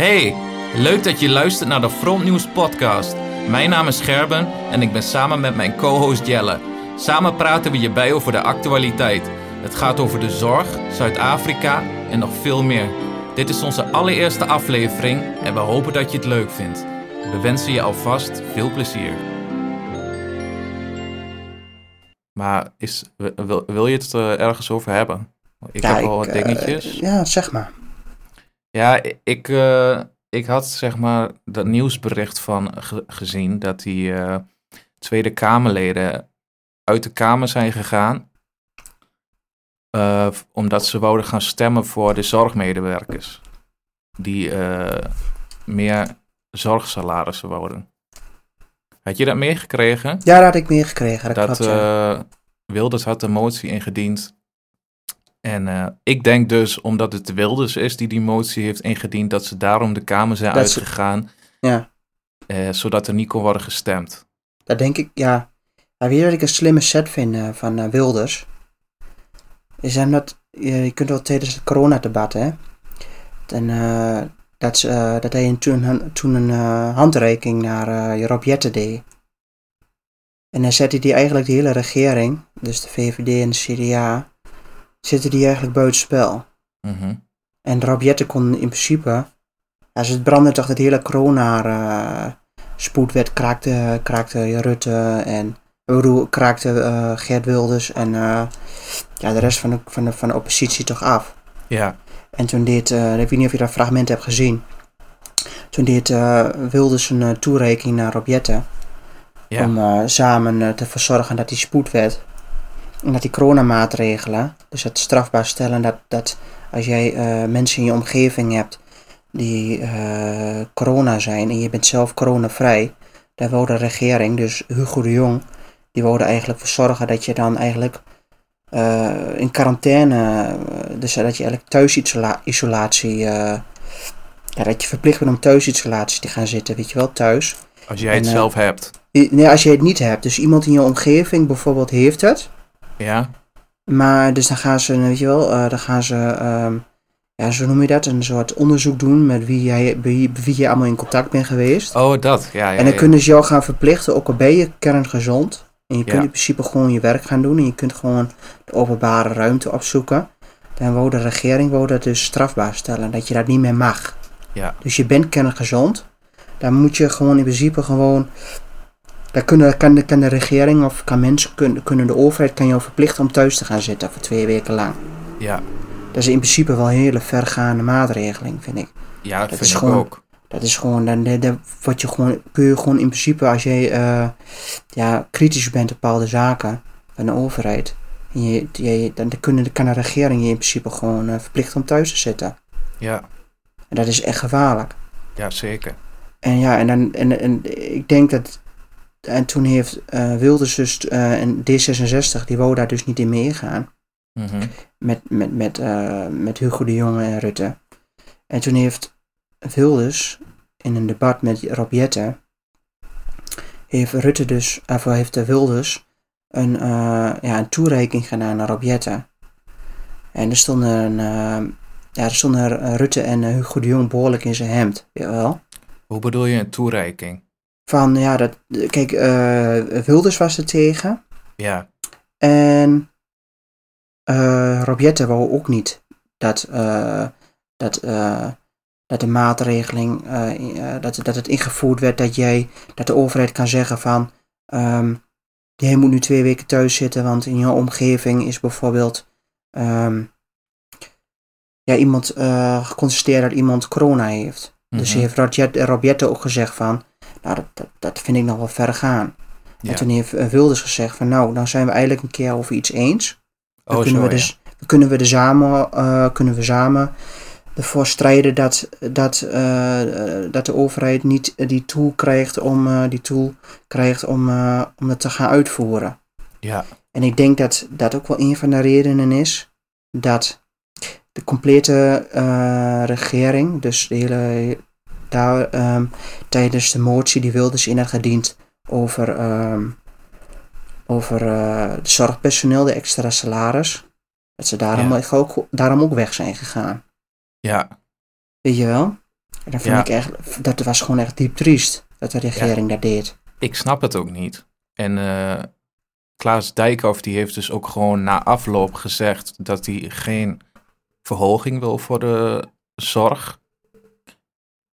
Hey, leuk dat je luistert naar de Frontnieuws podcast. Mijn naam is Gerben en ik ben samen met mijn co-host Jelle. Samen praten we je bij over de actualiteit. Het gaat over de zorg, Zuid-Afrika en nog veel meer. Dit is onze allereerste aflevering en we hopen dat je het leuk vindt. We wensen je alvast veel plezier. Maar is, wil, wil je het er ergens over hebben? Ik Ja, heb wel ik, wat eh, dingetjes. ja, zeg maar. Ja, ik, eh, ik had zeg maar dat nieuwsbericht van ge- gezien dat die eh, Tweede Kamerleden uit de Kamer zijn gegaan. eh, omdat ze wouden gaan stemmen voor de zorgmedewerkers. Die meer zorgsalarissen wouden. Had je dat meegekregen? Ja, dat had ik meegekregen. Dat, dat klopt, ja. Wilders had een motie ingediend. En eh, ik denk dus, omdat het Wilders is die die motie heeft ingediend, dat ze daarom de Kamer zijn Dat ze- uitgegaan, ja, eh, zodat er niet kon worden gestemd. dat denk ik, ja. Maar weet je wat ik een slimme set vind eh, van Wilders? Is hem dat, je, kunt wel tijdens het coronadebat, hè. En, dat, dat hij toen, een- toen een handreiking naar Rob Jetten deed. En dan zette hij eigenlijk de hele regering, dus de VVD en de CDA, zette die eigenlijk buitenspel. Mhm. En Rob Jetten kon in principe, als het brandde toch het hele corona eh, spoedwet kraakte, kraakte Rutte en ik bedoel, kraakte eh, Geert Wilders en eh, ja, de rest van de, van, de, van de oppositie toch af. Ja, En toen deed, eh, ik weet niet of je dat fragment hebt gezien, toen deed eh, Wilders een eh, toerekening naar Rob Jetten ja, om eh, samen eh, te verzorgen dat die spoedwet dat die coronamaatregelen, dus het strafbaar stellen dat, dat als jij eh, mensen in je omgeving hebt die eh, corona zijn en je bent zelf coronavrij, daar wou de regering, dus Hugo de Jong, die wilde eigenlijk voor zorgen dat je dan eigenlijk eh, in quarantaine, dus dat je eigenlijk thuisisolatie, ja, dat je verplicht bent om thuisisolatie te gaan zitten, weet je wel, thuis. als jij het en, zelf hebt. Nee, als je het niet hebt. Dus iemand in je omgeving bijvoorbeeld heeft het. Ja, Maar dus dan gaan ze, weet je wel, eh, dan gaan ze, ehm, ja, zo noem je dat, een soort onderzoek doen met wie jij, wie, wie je allemaal in contact bent geweest. oh dat, ja, ja. en dan ja. kunnen ze jou gaan verplichten, ook al ben je kerngezond. En je kunt Ja. in principe gewoon je werk gaan doen en je kunt gewoon de openbare ruimte opzoeken. Dan wou de regering wou dat dus strafbaar stellen, dat je dat niet meer mag. Ja. Dus je bent kerngezond, dan moet je gewoon in principe gewoon dan kunnen, kan, de, kan de regering of kan mensen, kunnen, kunnen de overheid kan jou verplichten om thuis te gaan zitten voor twee weken lang. Ja, Dat is in principe wel een hele vergaande maatregeling, vind ik. ja dat, Dat vind is ik gewoon- ook. Dat is gewoon, dan, dan, dan wat je gewoon, kun je gewoon in principe als jij eh, ja, kritisch bent op bepaalde zaken van de overheid, en je, je, dan kunnen, kan de regering je in principe gewoon eh, verplichten om thuis te zitten. Ja, En dat is echt gevaarlijk. ja, zeker. En ja, en, dan, en, en ik denk dat. En toen heeft eh Wilders dus. eh, en D66, die wou daar dus niet in meegaan. Mhm. Met, met, met, eh, met Hugo de Jonge en Rutte. En toen heeft Wilders. in een debat met Rob heeft Rutte dus. of heeft de Wilders. een, eh, ja, een toereiking gedaan naar Rob. En er stonden. eh, ja, er stonden eh, Rutte en eh, Hugo de Jong behoorlijk in zijn hemd. Jawel. Hoe bedoel je een toereiking? Van ja, dat, kijk, eh, Wilders was er tegen. Ja, En eh Rob Jetten wou ook niet dat, eh, dat, eh, dat de maatregeling, eh, eh, dat, dat het ingevoerd werd dat jij, dat de overheid kan zeggen van, ehm, jij moet nu twee weken thuis zitten, want in jouw omgeving is bijvoorbeeld, ehm, ja, iemand eh, geconstateerd dat iemand corona heeft. Dus Mhm. heeft Rob Jetten- Rob Jetten ook gezegd van, nou, dat, dat, dat vind ik nog wel ver gaan. ja. En toen heeft eh, Wilders gezegd van nou, dan zijn we eigenlijk een keer over iets eens. Dan oh, kunnen, zo, we dus, kunnen we er samen, eh, kunnen we samen ervoor strijden dat, dat, eh, dat de overheid niet die tool krijgt om, die tool krijgt om, om het te gaan uitvoeren. Ja, En ik denk dat dat ook wel een van de redenen is dat de complete regering, dus de hele, daar, ehm, tijdens de motie die Wilders in had gediend over, ehm, over eh, de zorgpersoneel, de extra salaris, dat ze daarom, Ja. ook, daarom ook weg zijn gegaan. ja, Weet je wel? En dan vind Ja. ik echt, dat was gewoon echt diep triest dat de regering dat deed. Ik snap het ook niet. En eh, Klaas Dijkhoff die heeft dus ook gewoon na afloop gezegd dat hij geen verhoging wil voor de zorg.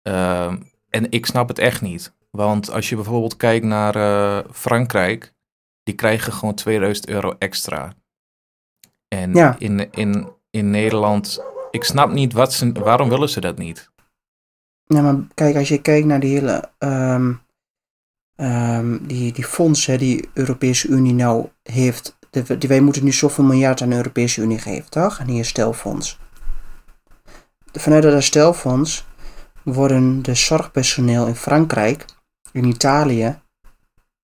Ehm, en ik snap het echt niet. Want als je bijvoorbeeld kijkt naar eh, Frankrijk, die krijgen gewoon 2000 euro extra. En Ja. in, in, in Nederland, ik snap niet wat ze, waarom willen ze dat niet? Ja, maar kijk, als je kijkt naar die hele, ehm, die, die fondsen die de Europese Unie nou heeft, de, die, wij moeten nu zoveel miljard aan de Europese Unie geven, toch? Aan die herstelfonds. Vanuit dat herstelfonds worden de zorgpersoneel in Frankrijk, in Italië,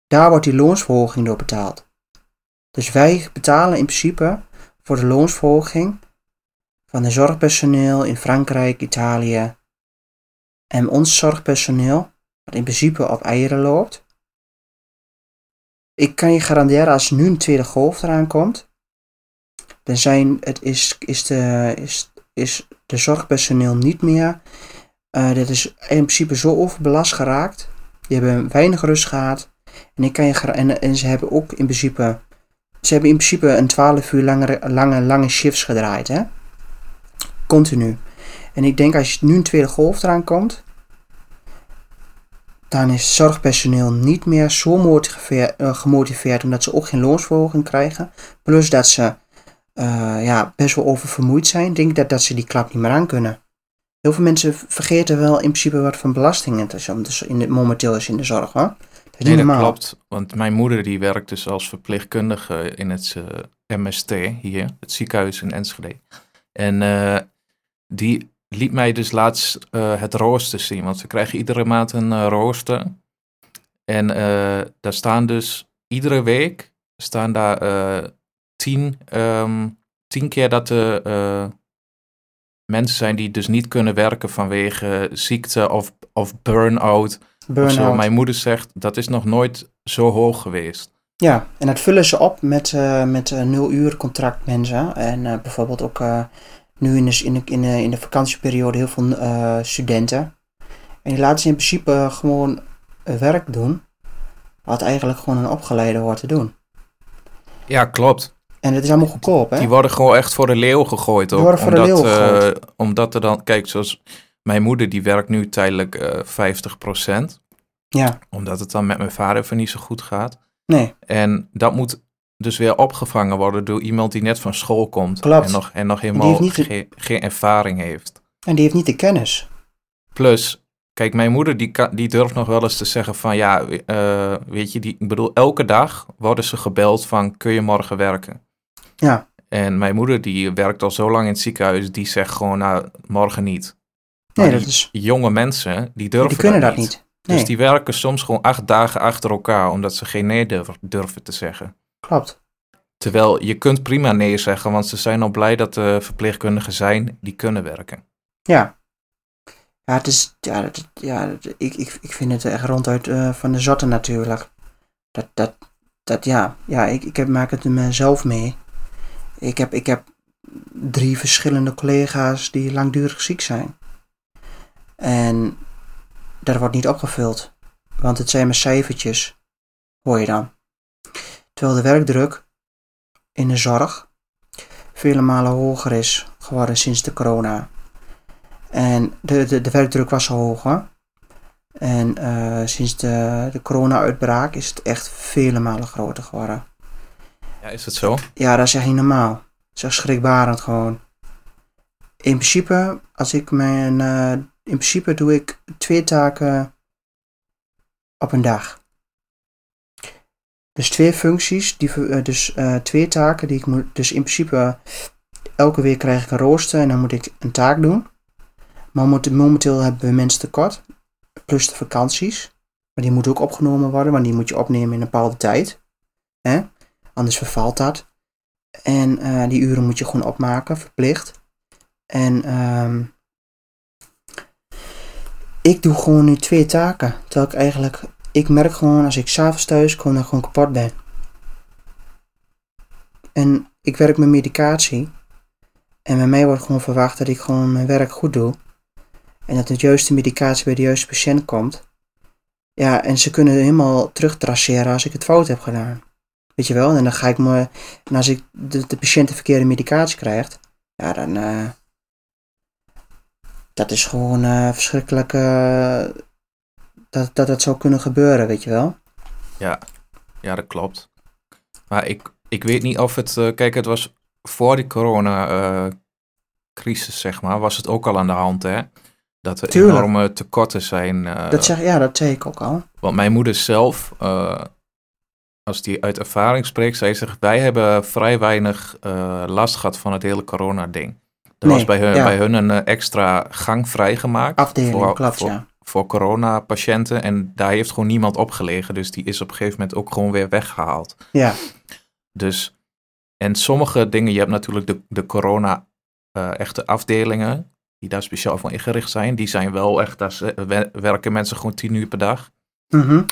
daar wordt die loonsverhoging door betaald. Dus wij betalen in principe voor de loonsverhoging van de zorgpersoneel in Frankrijk, Italië, en ons zorgpersoneel, wat in principe op eieren loopt. Ik kan je garanderen, als nu een tweede golf eraan komt, dan zijn, het is, is, de, is, is de zorgpersoneel niet meer. Eh dit is in principe zo overbelast geraakt. Die hebben weinig rust gehad. En, ik kan je, en, ze hebben ook in principe. Ze hebben in principe een 12 uur lange, lange, lange shifts gedraaid. Hè? Continu. En ik denk als nu een tweede golf eraan komt, dan is zorgpersoneel niet meer zo eh, gemotiveerd omdat ze ook geen loonsverhoging krijgen. Plus dat ze eh, ja, best wel oververmoeid zijn. Ik denk dat, dat ze die klap niet meer aan kunnen. Heel veel mensen vergeten wel in principe wat van belasting het is om de, in de, momenteel is in de zorg. Hoor. Dat is Nee, niet dat klopt. Want mijn moeder die werkt dus als verpleegkundige in het eh, MST hier, het ziekenhuis in Enschede. En eh, die liet mij dus laatst eh, het rooster zien, want ze krijgen iedere maand een rooster. En daar staan dus iedere week staan daar tien, ehm, tien keer dat eh, mensen zijn die dus niet kunnen werken vanwege ziekte of, of burn-out. Zo. Burn-out. Mijn moeder zegt dat is nog nooit zo hoog geweest. Ja, en dat vullen ze op met, eh met eh, nul uur contract mensen. En eh, bijvoorbeeld ook nu in de, in, de, in, de, in de vakantieperiode heel veel studenten. En die laten ze in principe gewoon werk doen. Wat eigenlijk gewoon een opgeleide hoort te doen. Ja, klopt. En het is allemaal goedkoop, hè? Die worden gewoon echt voor de leeuw gegooid. Die Ook, worden voor de omdat, leeuw eh, gegooid. omdat er dan, kijk, zoals mijn moeder die werkt nu tijdelijk eh 50%. Ja, Omdat het dan met mijn vader even niet zo goed gaat. nee, En dat moet dus weer opgevangen worden door iemand die net van school komt. Klopt. En nog, en nog helemaal de- geen ervaring heeft. en die heeft niet de kennis. Plus, kijk, mijn moeder die, kan, die durft nog wel eens te zeggen van ja, eh, weet je, die, ik bedoel, elke dag worden ze gebeld van kun je morgen werken? Ja. En mijn moeder die werkt al zo lang in het ziekenhuis, die zegt gewoon nou, morgen niet. Nee, dat is, jonge mensen, die durven die kunnen dat niet. Nee, Dus die werken soms gewoon acht dagen achter elkaar, omdat ze geen nee durven, durven te zeggen. klopt. Terwijl je kunt prima nee zeggen, want ze zijn al blij dat er verpleegkundigen zijn die kunnen werken. Ja. Ja, het is, ja, ja ik, ik, ik vind het echt ronduit eh, van de zotte natuurlijk. Dat, dat, dat ja, ja ik, ik heb, maak het mezelf mee. Ik heb, ik heb drie verschillende collega's die langdurig ziek zijn. En dat wordt niet opgevuld. Want het zijn maar cijfertjes, hoor je dan. Terwijl de werkdruk in de zorg vele malen hoger is geworden sinds de corona. En de, de, werkdruk was hoger. En eh, sinds de, de corona-uitbraak is het echt vele malen groter geworden. Ja, is het zo? Ja, dat is echt niet normaal. Dat is echt schrikbarend gewoon. In principe, als ik mijn. eh, in principe doe ik twee taken op een dag. Dus twee functies, die, eh, dus eh, twee taken die ik moet. Dus in principe, elke week krijg ik een rooster en dan moet ik een taak doen. Maar momenteel hebben we mensen tekort, plus de vakanties. Maar die moeten ook opgenomen worden, want die moet je opnemen in een bepaalde tijd. Hè? Anders vervalt dat. En eh, die uren moet je gewoon opmaken, verplicht. En ehm, ik doe gewoon nu twee taken. Terwijl ik eigenlijk, ik merk gewoon als ik s'avonds thuis kom, dat ik gewoon kapot ben. En ik werk met medicatie. En bij mij wordt gewoon verwacht dat ik gewoon mijn werk goed doe. En dat de juiste medicatie bij de juiste patiënt komt. Ja, en ze kunnen helemaal terugtraceren als ik het fout heb gedaan. Weet je wel? En dan ga ik me. En als ik de, de patiënt de verkeerde medicatie krijgt. Ja, dan. eh, dat is gewoon eh, verschrikkelijk. eh, dat, dat dat zou kunnen gebeuren, weet je wel? Ja, ja dat klopt. Maar ik, ik weet niet of het... kijk, het was voor die corona-crisis, zeg maar, was het ook al aan de hand, hè? Dat er Tuurlijk. enorme tekorten zijn. Dat zeg, ja, dat zei ik ook al. Want mijn moeder zelf, als die uit ervaring spreekt, zij zegt, wij hebben vrij weinig eh, last gehad van het hele corona-ding. Er Nee, was bij hun, ja. bij hun een eh, extra gang vrijgemaakt. Afdeling, voor, klopt, voor, ja. voor corona-patiënten. En daar heeft gewoon niemand opgelegen. Dus die is op een gegeven moment ook gewoon weer weggehaald. Ja, Dus, en sommige dingen, je hebt natuurlijk de, de corona-echte afdelingen, die daar speciaal voor ingericht zijn. Die zijn wel echt, daar werken mensen gewoon tien uur per dag. mhm.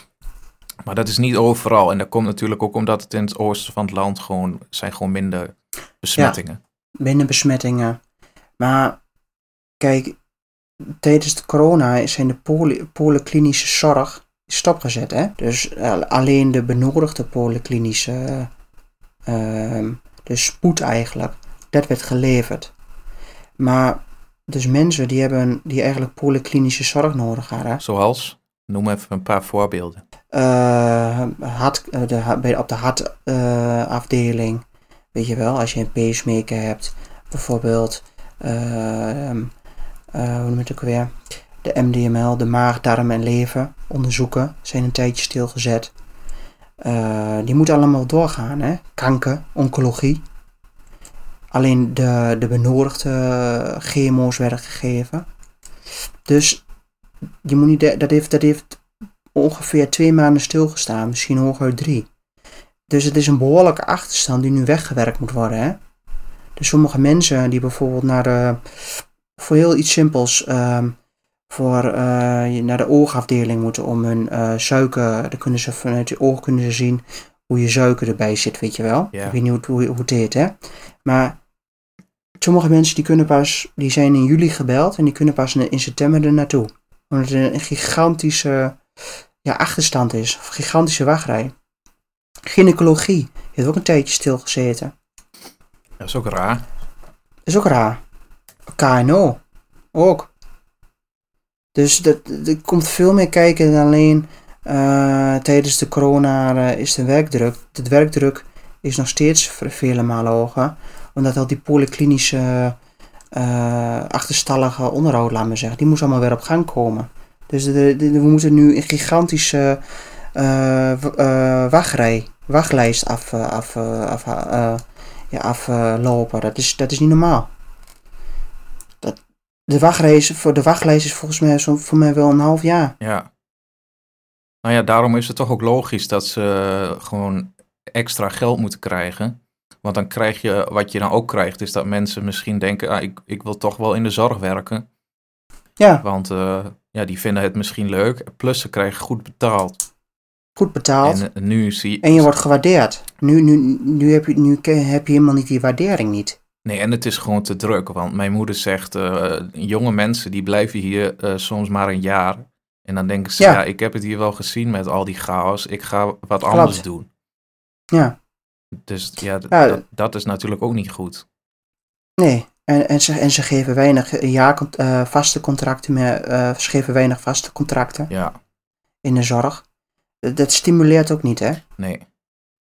Maar dat is niet overal. En dat komt natuurlijk ook omdat het in het oosten van het land gewoon, zijn gewoon minder besmettingen. binnen besmettingen. Maar kijk, tijdens de corona zijn de poly, polyklinische zorg stopgezet. Hè? Dus eh, alleen de benodigde polyklinische, ehm de spoed eigenlijk, dat werd geleverd. Maar dus mensen die hebben die eigenlijk polyklinische zorg nodig hadden, Zoals, noem even een paar voorbeelden. Eh, hart, eh, de, op de hartafdeling, weet je wel, als je een pacemaker hebt, bijvoorbeeld, ehm, eh, hoe noem het ook weer, de MDML, de maag, darm en lever onderzoeken, zijn een tijdje stilgezet. Eh, die moeten allemaal doorgaan, hè? Kanker, oncologie. Alleen de, de benodigde chemo's werden gegeven. Dus je moet niet, dat heeft, dat heeft ongeveer twee maanden stilgestaan, misschien hooguit drie. Dus het is een behoorlijke achterstand die nu weggewerkt moet worden. Hè? Dus sommige mensen die bijvoorbeeld naar de, voor heel iets simpels, ehm, voor, je- naar de oogafdeling moeten om hun eh, suiker, dan kunnen ze vanuit je oog kunnen ze zien hoe je suiker erbij zit, weet je wel. Ja. Ik weet niet hoe, het- hoe, het heet, hè. Maar sommige mensen die kunnen pas, die zijn in juli gebeld en die kunnen pas in, in september er naartoe. Omdat er een gigantische ja, achterstand is, of gigantische wachtrij. Gynaecologie heeft ook een tijdje stilgezeten. Dat is ook raar. Dat is ook raar. KNO ook. Dus dat, er komt veel meer kijken dan alleen eh, tijdens de corona eh, is de werkdruk. De werkdruk is nog steeds ve- vele malen hoger. Omdat al die polyklinische eh, achterstallige onderhoud, laat maar zeggen, die moest allemaal weer op gang komen. Dus de, de- we moeten nu een gigantische eh, eh, wachtrij, wachtlijst af, eh, af, af, ja, aflopen. dat, is, dat is niet normaal. Dat, de, voor de wachtlijst is volgens mij zo, voor mij wel een half jaar. Ja. Nou ja, daarom is het toch ook logisch dat ze gewoon extra geld moeten krijgen. Want dan krijg je, wat je dan ook krijgt, is dat mensen misschien denken, ah, ik, ik wil toch wel in de zorg werken. Ja, Want ja, die vinden het misschien leuk. Plus ze krijgen goed betaald. goed betaald. En, En eh, nu zie je wordt gewaardeerd. Nu, nu, nu, heb je, nu heb je helemaal niet die waardering niet. Nee, en het is gewoon te druk. Want mijn moeder zegt, eh, jonge mensen die blijven hier eh, soms maar een jaar. En dan denken ze, Ja. ja. ik heb het hier wel gezien met al die chaos. Ik ga wat anders doen. Ja, Dus ja, Ja. dat, dat is natuurlijk ook niet goed. nee. En, en, ze, en ze geven weinig jaar, eh, vaste contracten meer. eh, ze geven weinig vaste contracten Ja, in de zorg. Dat, dat stimuleert ook niet, hè? nee.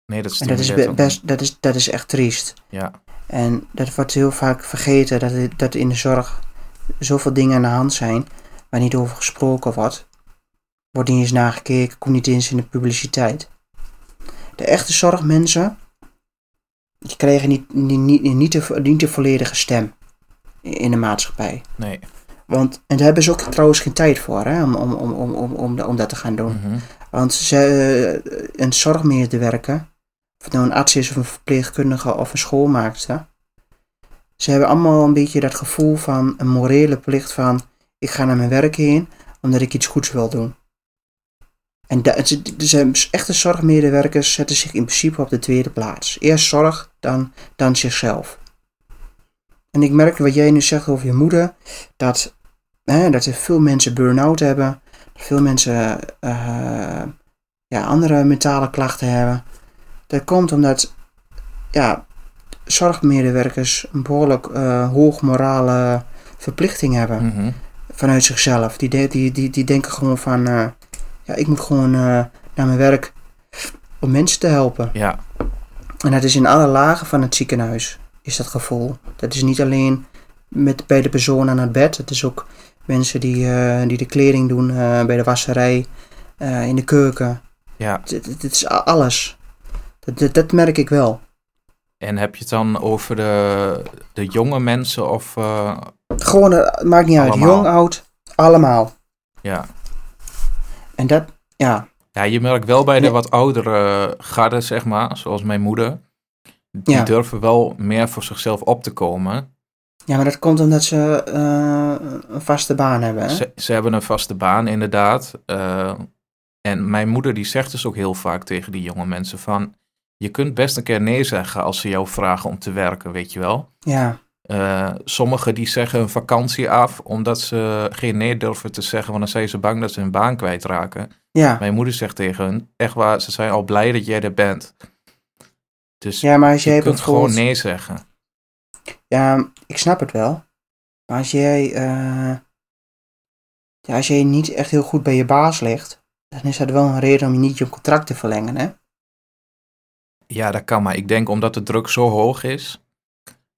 Nee, dat En dat is, stimuleert best, dat, is, dat is echt triest. Ja, En dat wordt heel vaak vergeten dat, dat in de zorg zoveel dingen aan de hand zijn waar niet over gesproken wordt. Wordt niet eens nagekeken, komt niet eens in de publiciteit. De echte zorgmensen, die krijgen niet, niet, niet, niet, de, niet de volledige stem in de maatschappij. nee. Want, en daar hebben ze ook trouwens geen tijd voor, hè, om, om, om, om, om, om, om dat te gaan doen. Mhm. Want ze, eh, een zorgmedewerker, of het nou een arts is of een verpleegkundige of een schoolmaakster, ze hebben allemaal een beetje dat gevoel van een morele plicht van ik ga naar mijn werk heen omdat ik iets goeds wil doen. En da- ze- ze- echte zorgmedewerkers zetten zich in principe op de tweede plaats. Eerst zorg, dan, dan zichzelf. En ik merk wat jij nu zegt over je moeder, dat hè, dat er veel mensen burn-out hebben. Veel mensen eh, ja, andere mentale klachten hebben. Dat komt omdat ja, zorgmedewerkers een behoorlijk uh, hoog morale verplichting hebben Mhm. vanuit zichzelf. Die, de- die, die, die denken gewoon van, eh, ja, ik moet gewoon naar mijn werk om mensen te helpen. Ja, En dat is in alle lagen van het ziekenhuis, is dat gevoel. Dat is niet alleen met, bij de persoon aan het bed, het is ook mensen die, eh, die de kleding doen eh, bij de wasserij, eh, in de keuken. ja. Het is alles. Dat, dat, dat merk ik wel. En heb je het dan over de, de jonge mensen of... Gewoon, het maakt niet uit, jong, oud, allemaal. ja. En dat, ja, ja, je merkt wel bij de Nee. wat oudere garden, zeg maar, zoals mijn moeder. Die Ja. durven wel meer voor zichzelf op te komen. ja maar dat komt omdat ze eh, een vaste baan hebben. Hè? Ze, ze hebben een vaste baan, inderdaad. Eh, en mijn moeder die zegt dus ook heel vaak tegen die jonge mensen van... Je kunt best een keer nee zeggen als ze jou vragen om te werken, weet je wel. Ja, Eh, sommigen die zeggen een vakantie af omdat ze geen nee durven te zeggen, want dan zijn ze bang dat ze hun baan kwijtraken. ja. Mijn moeder zegt tegen hun, echt waar, ze zijn al blij dat jij er bent. Dus ja, maar als jij je kunt bijvoorbeeld... gewoon nee zeggen. Ja, ik snap het wel. Maar als jij, eh, ja, als jij niet echt heel goed bij je baas ligt, dan is dat wel een reden om je niet je contract te verlengen, hè? Ja, dat kan, maar ik denk omdat de druk zo hoog is,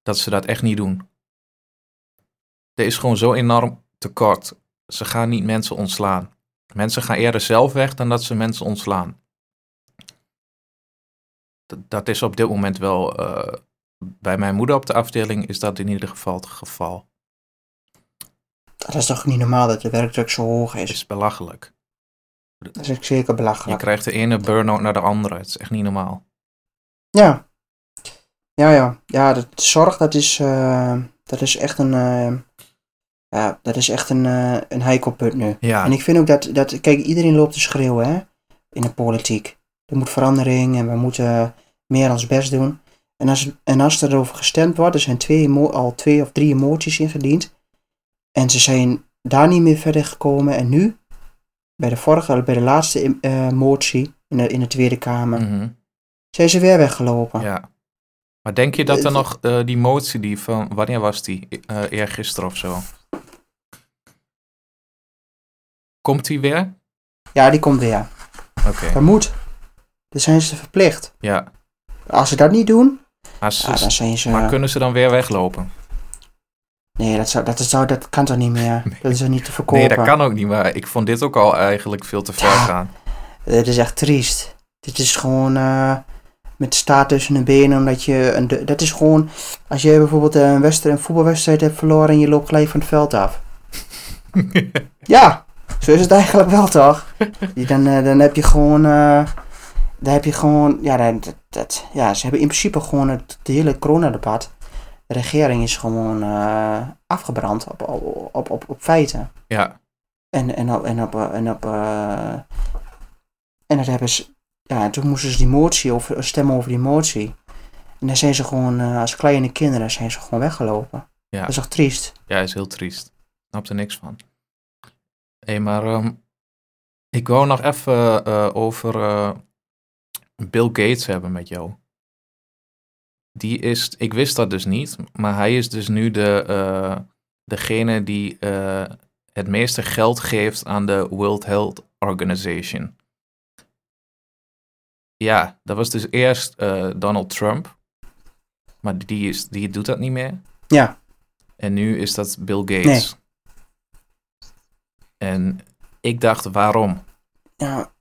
dat ze dat echt niet doen. Er is gewoon zo enorm tekort. Ze gaan niet mensen ontslaan. Mensen gaan eerder zelf weg dan dat ze mensen ontslaan. Dat, dat is op dit moment wel, eh, bij mijn moeder op de afdeling is dat in ieder geval het geval. Dat is toch niet normaal dat de werkdruk zo hoog Het is? is belachelijk. Dat is zeker Je belachelijk. krijgt de ene burn-out naar de andere. Het is echt niet normaal. Ja. Ja, ja. Ja, de zorg, dat is, eh, dat is echt een, eh, ja, dat is echt een, eh een heikel punt nu. Ja, En ik vind ook dat, dat, kijk, iedereen loopt te schreeuwen, hè, in de politiek. Er moet verandering en we moeten meer ons best doen. En als, en als er over gestemd wordt, er zijn twee, al twee of drie moties ingediend. En ze zijn daar niet meer verder gekomen. En nu, bij de vorige, bij de laatste eh, motie in de, in de Tweede Kamer, mhm, zijn ze weer weggelopen. ja. Maar denk je dat er nog eh, die motie die van, wanneer was die? Eh eergisteren of zo. Komt die weer? Ja, die komt weer. Oké, Dat moet. Dan zijn ze verplicht. ja. Als ze dat niet doen, Maar, ze- ja, dan zijn ze... maar kunnen ze dan weer weglopen? Nee, dat, zou, dat, zou, dat kan toch niet meer? Dat is er niet te verkopen. Nee, dat kan ook niet, maar ik vond dit ook al eigenlijk veel te ver Ja. gaan. Het is echt triest. Dit is gewoon eh, met de staart tussen de benen, omdat je... Een, de- dat is gewoon... Als je bijvoorbeeld een, wedstrijd, een voetbalwedstrijd hebt verloren en je loopt gelijk van het veld af. Ja, zo is het eigenlijk wel, toch? Dan, eh, dan heb je gewoon... eh dan heb je gewoon... Ja, dat, dat, ja, ze hebben in principe gewoon het, het hele coronadebat. De regering is gewoon eh, afgebrand op, op, op, op, op feiten. ja, En, en op. En, op, eh, en, op eh, en dat hebben ze. Ja, en toen moesten ze die motie over, stemmen over die motie. En dan zijn ze gewoon, eh, als kleine kinderen, zijn ze gewoon weggelopen. Ja. Dat is toch triest? ja, is heel triest. Ik snap er niks van. Hé, maar ehm, ik wou nog even eh, over eh, Bill Gates hebben met jou. Die is, ik wist dat dus niet, maar hij is dus nu de, degene die het meeste geld geeft aan de World Health Organization. Ja, dat was dus eerst eh, Donald Trump, maar die, is, die doet dat niet meer. Ja. En nu is dat Bill Gates. En ik dacht, waarom? Ja.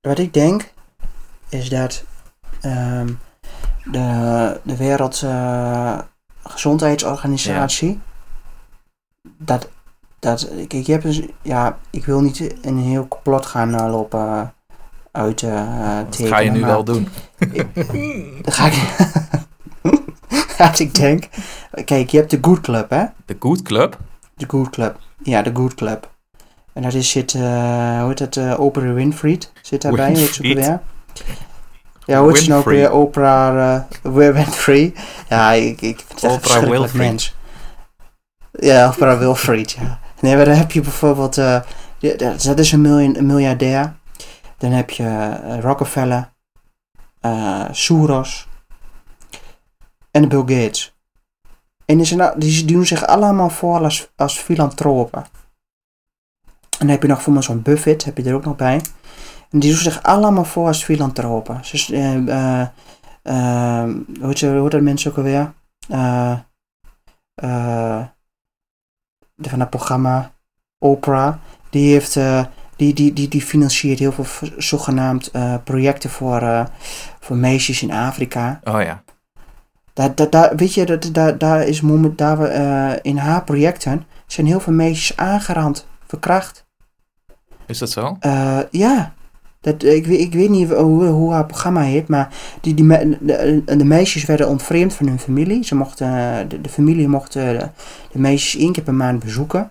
Wat ik denk, is dat ehm, de, de Wereldgezondheidsorganisatie. dat, dat, kijk, je hebt dus, ja, ik wil niet een heel complot gaan eh, lopen uit Dat tekenen. ga je nu maar- wel doen. Dan ga ik. Gaat ik denk. Kijk, je hebt de Good Club, hè? De Good Club? De Good Club. Ja, de Good Club. En daar is, zit, eh, hoe heet het, eh, Oprah Winfrey zit daarbij. Winfried. Ja, hoe heet ze nou weer? Oprah eh, Winfrey. Ja, ik, ik vind het Oprah mens. Ja, Oprah Wilfried, ja. Nee, maar dan heb je bijvoorbeeld... dat dat is een, miljoen, een miljardair. Dan heb je eh, Rockefeller, eh, Soros en Bill Gates. En die, zijn, die doen zich allemaal voor als, als filantropen. En dan heb je nog voor zo'n Buffett, heb je er ook nog bij. En die doen zich allemaal voor als filantropen. Dus, hoe heet hoe dat mensen ook alweer? Van het programma Oprah. Die heeft... die, die, die, die financiert heel veel zogenaamd eh, projecten voor, eh, voor meisjes in Afrika. Oh ja. Daar, daar, daar, weet je, dat, daar, daar is moment, daar, we, eh, in haar projecten zijn heel veel meisjes aangerand, verkracht. Is dat zo? Ja, dat, ik, weet- ik weet niet hoe, hoe haar programma heet, maar die, die, me- de, de meisjes werden ontvreemd van hun familie. Ze mochten, de, de familie mocht eh, de, de meisjes één keer per maand bezoeken.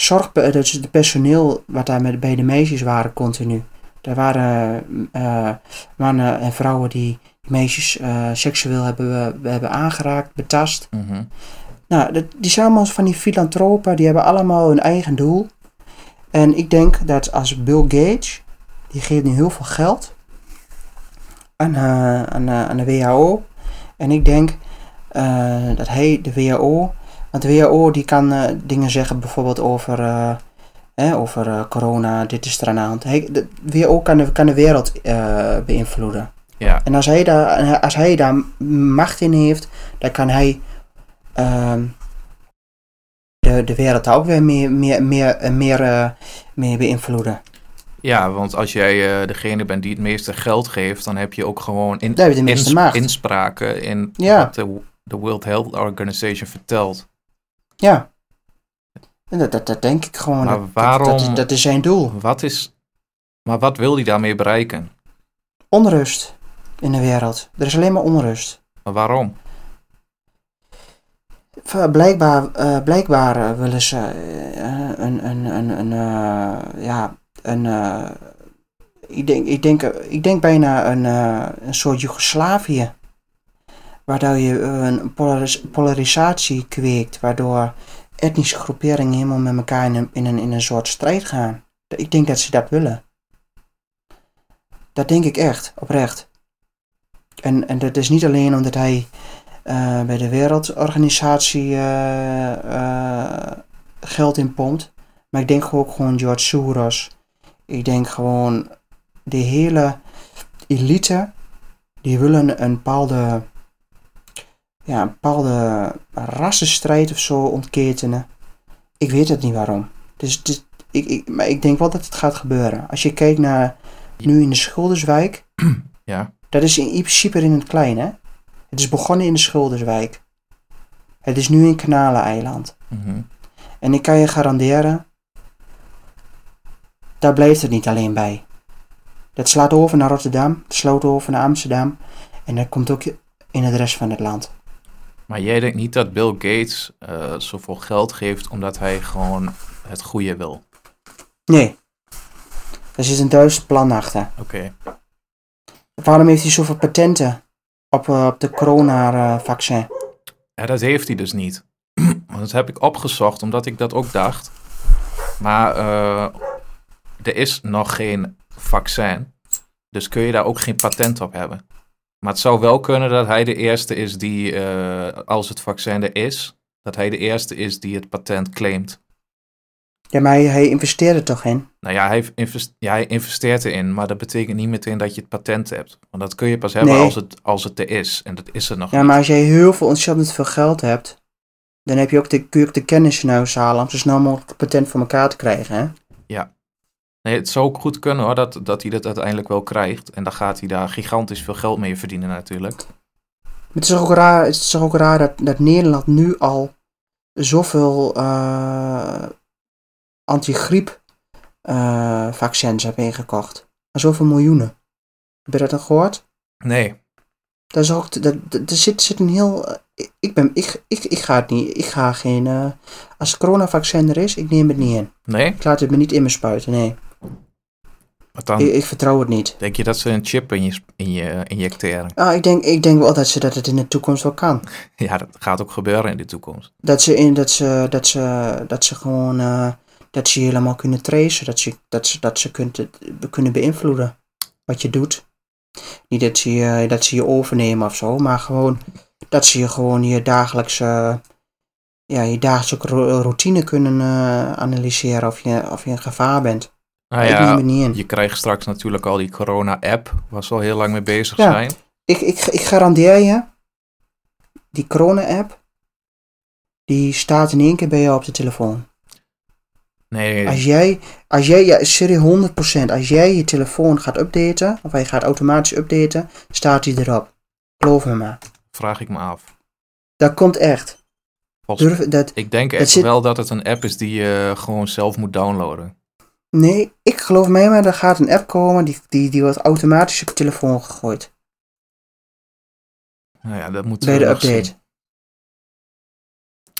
Zorg, dat is het personeel wat daar met, bij de meisjes waren continu. Er waren eh, mannen en vrouwen die meisjes eh, seksueel hebben, hebben aangeraakt, betast. Mhm. Nou, dat, die zijn allemaal van die filantropen, die hebben allemaal hun eigen doel. En ik denk dat als Bill Gates, die geeft nu heel veel geld aan, eh, aan, eh, aan de WHO. En ik denk eh, dat hij de WHO, want de WHO die kan eh, dingen zeggen bijvoorbeeld over, eh, hè, over eh, corona, dit is er aan de hand. Hij, de WHO kan de, kan de wereld eh, beïnvloeden. Ja. En als hij, daar, als hij daar macht in heeft, dan kan hij ehm, de, de wereld ook weer meer, meer, meer, meer, eh, meer beïnvloeden. ja, want als jij eh, degene bent die het meeste geld geeft, dan heb je ook gewoon in, Daar heb je de meeste ins- macht. inspraken in Ja. wat de, de World Health Organization vertelt. Ja. En dat, dat, dat denk ik gewoon. Maar dat, waarom- Dat, dat, is, dat is zijn doel. Wat is, maar wat wil hij daarmee bereiken? Onrust in de wereld. Er is alleen maar onrust. Maar waarom? Blijkbaar, eh, blijkbaar eh, willen ze eh, een, een, een, een ja, een, ik denk, ik denk, ik denk bijna een, een soort Joegoslavië. Waardoor je eh, een polaris- polarisatie kweekt, waardoor etnische groeperingen helemaal met elkaar in een, in een, in een soort strijd gaan. Ik denk dat ze dat willen. Dat denk ik echt, oprecht. En, en dat is niet alleen omdat hij eh, bij de Wereldorganisatie eh, geld in pompt. Maar ik denk ook gewoon George Soros. Ik denk gewoon de hele elite. Die willen een bepaalde, ja, een bepaalde rassenstrijd of zo ontketenen. Ik weet het niet waarom. Dus, is- ik, ik, maar ik denk wel dat het gaat gebeuren. Als je kijkt naar nu in de Schilderswijk. Ja. Dat is in principe in het klein, hè? Het is begonnen in de Schilderswijk. Het is nu in Kanaleneiland. Mhm. En ik kan je garanderen, daar blijft het niet alleen bij. Dat slaat over naar Rotterdam, het slaat over naar Amsterdam en dat komt ook in het rest van het land. Maar jij denkt niet dat Bill Gates eh, zoveel geld geeft omdat hij gewoon het goede wil? Nee, er zit een duizend plan achter. Oké. Waarom heeft hij zoveel patenten op, eh, op de corona-vaccin? Ja, dat heeft hij dus niet. Want dat heb ik opgezocht, omdat ik dat ook dacht. Maar eh, er is nog geen vaccin. Dus kun je daar ook geen patent op hebben. Maar het zou wel kunnen dat hij de eerste is die, eh, als het vaccin er is, dat hij de eerste is die het patent claimt. Ja, maar hij, hij investeert er toch in? Nou ja hij, invest- ja, hij investeert erin, maar dat betekent niet meteen dat je het patent hebt. Want dat kun je pas hebben Nee. als, het, als het er is. En dat is er nog Ja, niet. maar als jij heel veel, ontzettend veel geld hebt, dan heb je ook de, kun je ook de kennis in huis halen om zo snel mogelijk het patent voor elkaar te krijgen, hè? Nee, het zou ook goed kunnen hoor, dat, dat hij dat uiteindelijk wel krijgt. En dan gaat hij daar gigantisch veel geld mee verdienen natuurlijk. Het is ook raar, het is ook raar dat, dat Nederland nu al zoveel eh antigriep eh, vaccins heeft ingekocht. Maar zoveel miljoenen. Heb je dat dan gehoord? Nee, Dat is ook, dat, er zit, zit een heel, eh, ik- ben, ik, ik, ik ga het niet, ik ga geen, als het coronavaccin er is, ik neem het niet in. nee. Ik laat het me niet in me spuiten, nee. Wat dan? Ik, ik vertrouw het niet. Denk je dat ze een chip in je, in je injecteren? Ah, ik, denk, ik denk wel dat, ze, dat het in de toekomst wel kan. Ja, dat gaat ook gebeuren in de toekomst. Dat ze, in, dat ze, dat ze, dat ze gewoon eh, dat ze je helemaal kunnen tracen. Dat ze, dat ze, dat ze kunt, kunnen beïnvloeden wat je doet. Niet dat ze, je, dat ze je overnemen of zo, maar gewoon dat ze je gewoon je dagelijkse, ja, je dagelijkse ro- routine kunnen eh, analyseren of je, of je in gevaar bent. Ik neem ja, het niet in. je krijgt straks natuurlijk al die corona-app, waar ze al heel lang mee bezig Ja. zijn. Ik, ik, ik garandeer je, die corona-app, die staat in één keer bij jou op de telefoon. Nee, Als jij, als jij, ja, serieus 100%, als jij je telefoon gaat updaten, of hij gaat automatisch updaten, staat hij erop. Geloof me maar. vraag ik me af. Dat komt echt. Volgens- Durf, dat, ik denk echt zit- wel dat het een app is die je gewoon zelf moet downloaden. Nee, ik geloof mij maar, er gaat een app komen die, die, die wordt automatisch op je telefoon gegooid. Nou ja, dat moet Bij de update. zien.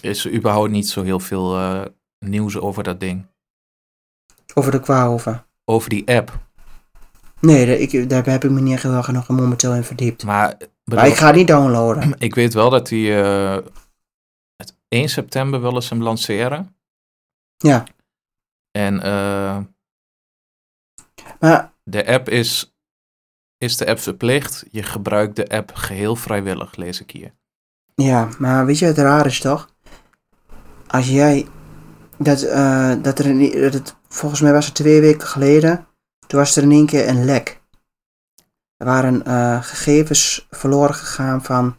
Is er überhaupt niet zo heel veel eh, nieuws over dat ding. Over de kwahoven. Over die app. Nee, daar, ik, daar heb ik me niet echt heel nog momenteel in verdiept. Maar, Maar ik ga niet downloaden. ik weet wel dat die eh, het 1 september willen ze hem lanceren. Ja. En eh, Maar de app is, is de app verplicht. Je gebruikt de app geheel vrijwillig, lees ik hier. Ja, maar weet je wat raar is toch? Als jij. Dat, eh, dat er een, dat het, volgens mij was het twee weken geleden. Toen was er in één keer een lek. Er waren eh, gegevens verloren gegaan van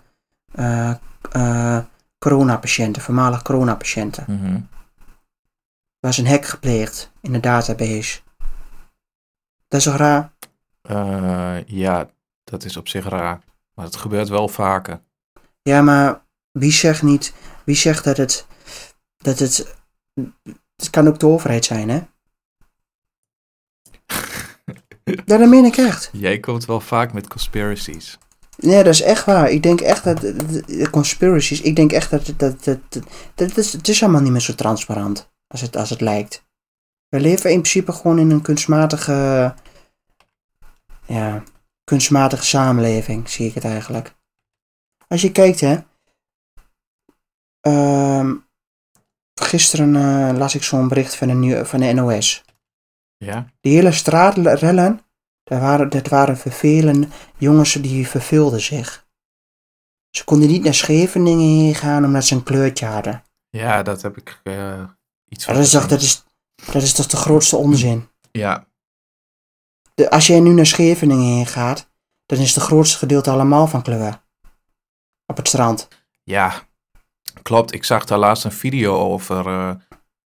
eh, coronapatiënten, voormalig coronapatiënten. Mhm. Er was een hack gepleegd in de database. Dat is toch raar? Eh, ja, dat is op zich raar. Maar het gebeurt wel vaker. Ja, maar wie zegt niet. Wie zegt dat het. Dat het. Het kan ook de overheid zijn, hè? Ja, dat meen ik echt. Jij komt wel vaak met conspiracies. Nee, dat is echt waar. Ik denk echt dat. De, de conspiracies. Ik denk echt dat. dat, dat, dat, dat, dat is, het is allemaal niet meer zo transparant. Als het, als het lijkt. We leven in principe gewoon in een kunstmatige. Ja. Kunstmatige samenleving, zie ik het eigenlijk. Als je kijkt, hè. Ehm, gisteren eh, las ik zo'n bericht van de, nieuw- van de NOS. Ja? Die hele straatrellen, dat waren, dat waren vervelende jongens die verveelden zich. Ze konden niet naar Scheveningen heen gaan omdat ze een kleurtje hadden. Ja, dat heb ik eh, iets Ja, van dat, is toch, gezien. dat, is, dat is toch de grootste onzin. Ja, De, als jij nu naar Scheveningen heen gaat, dan is het grootste gedeelte allemaal van kleur. Op het strand. ja, klopt. Ik zag daar laatst een video over. eh,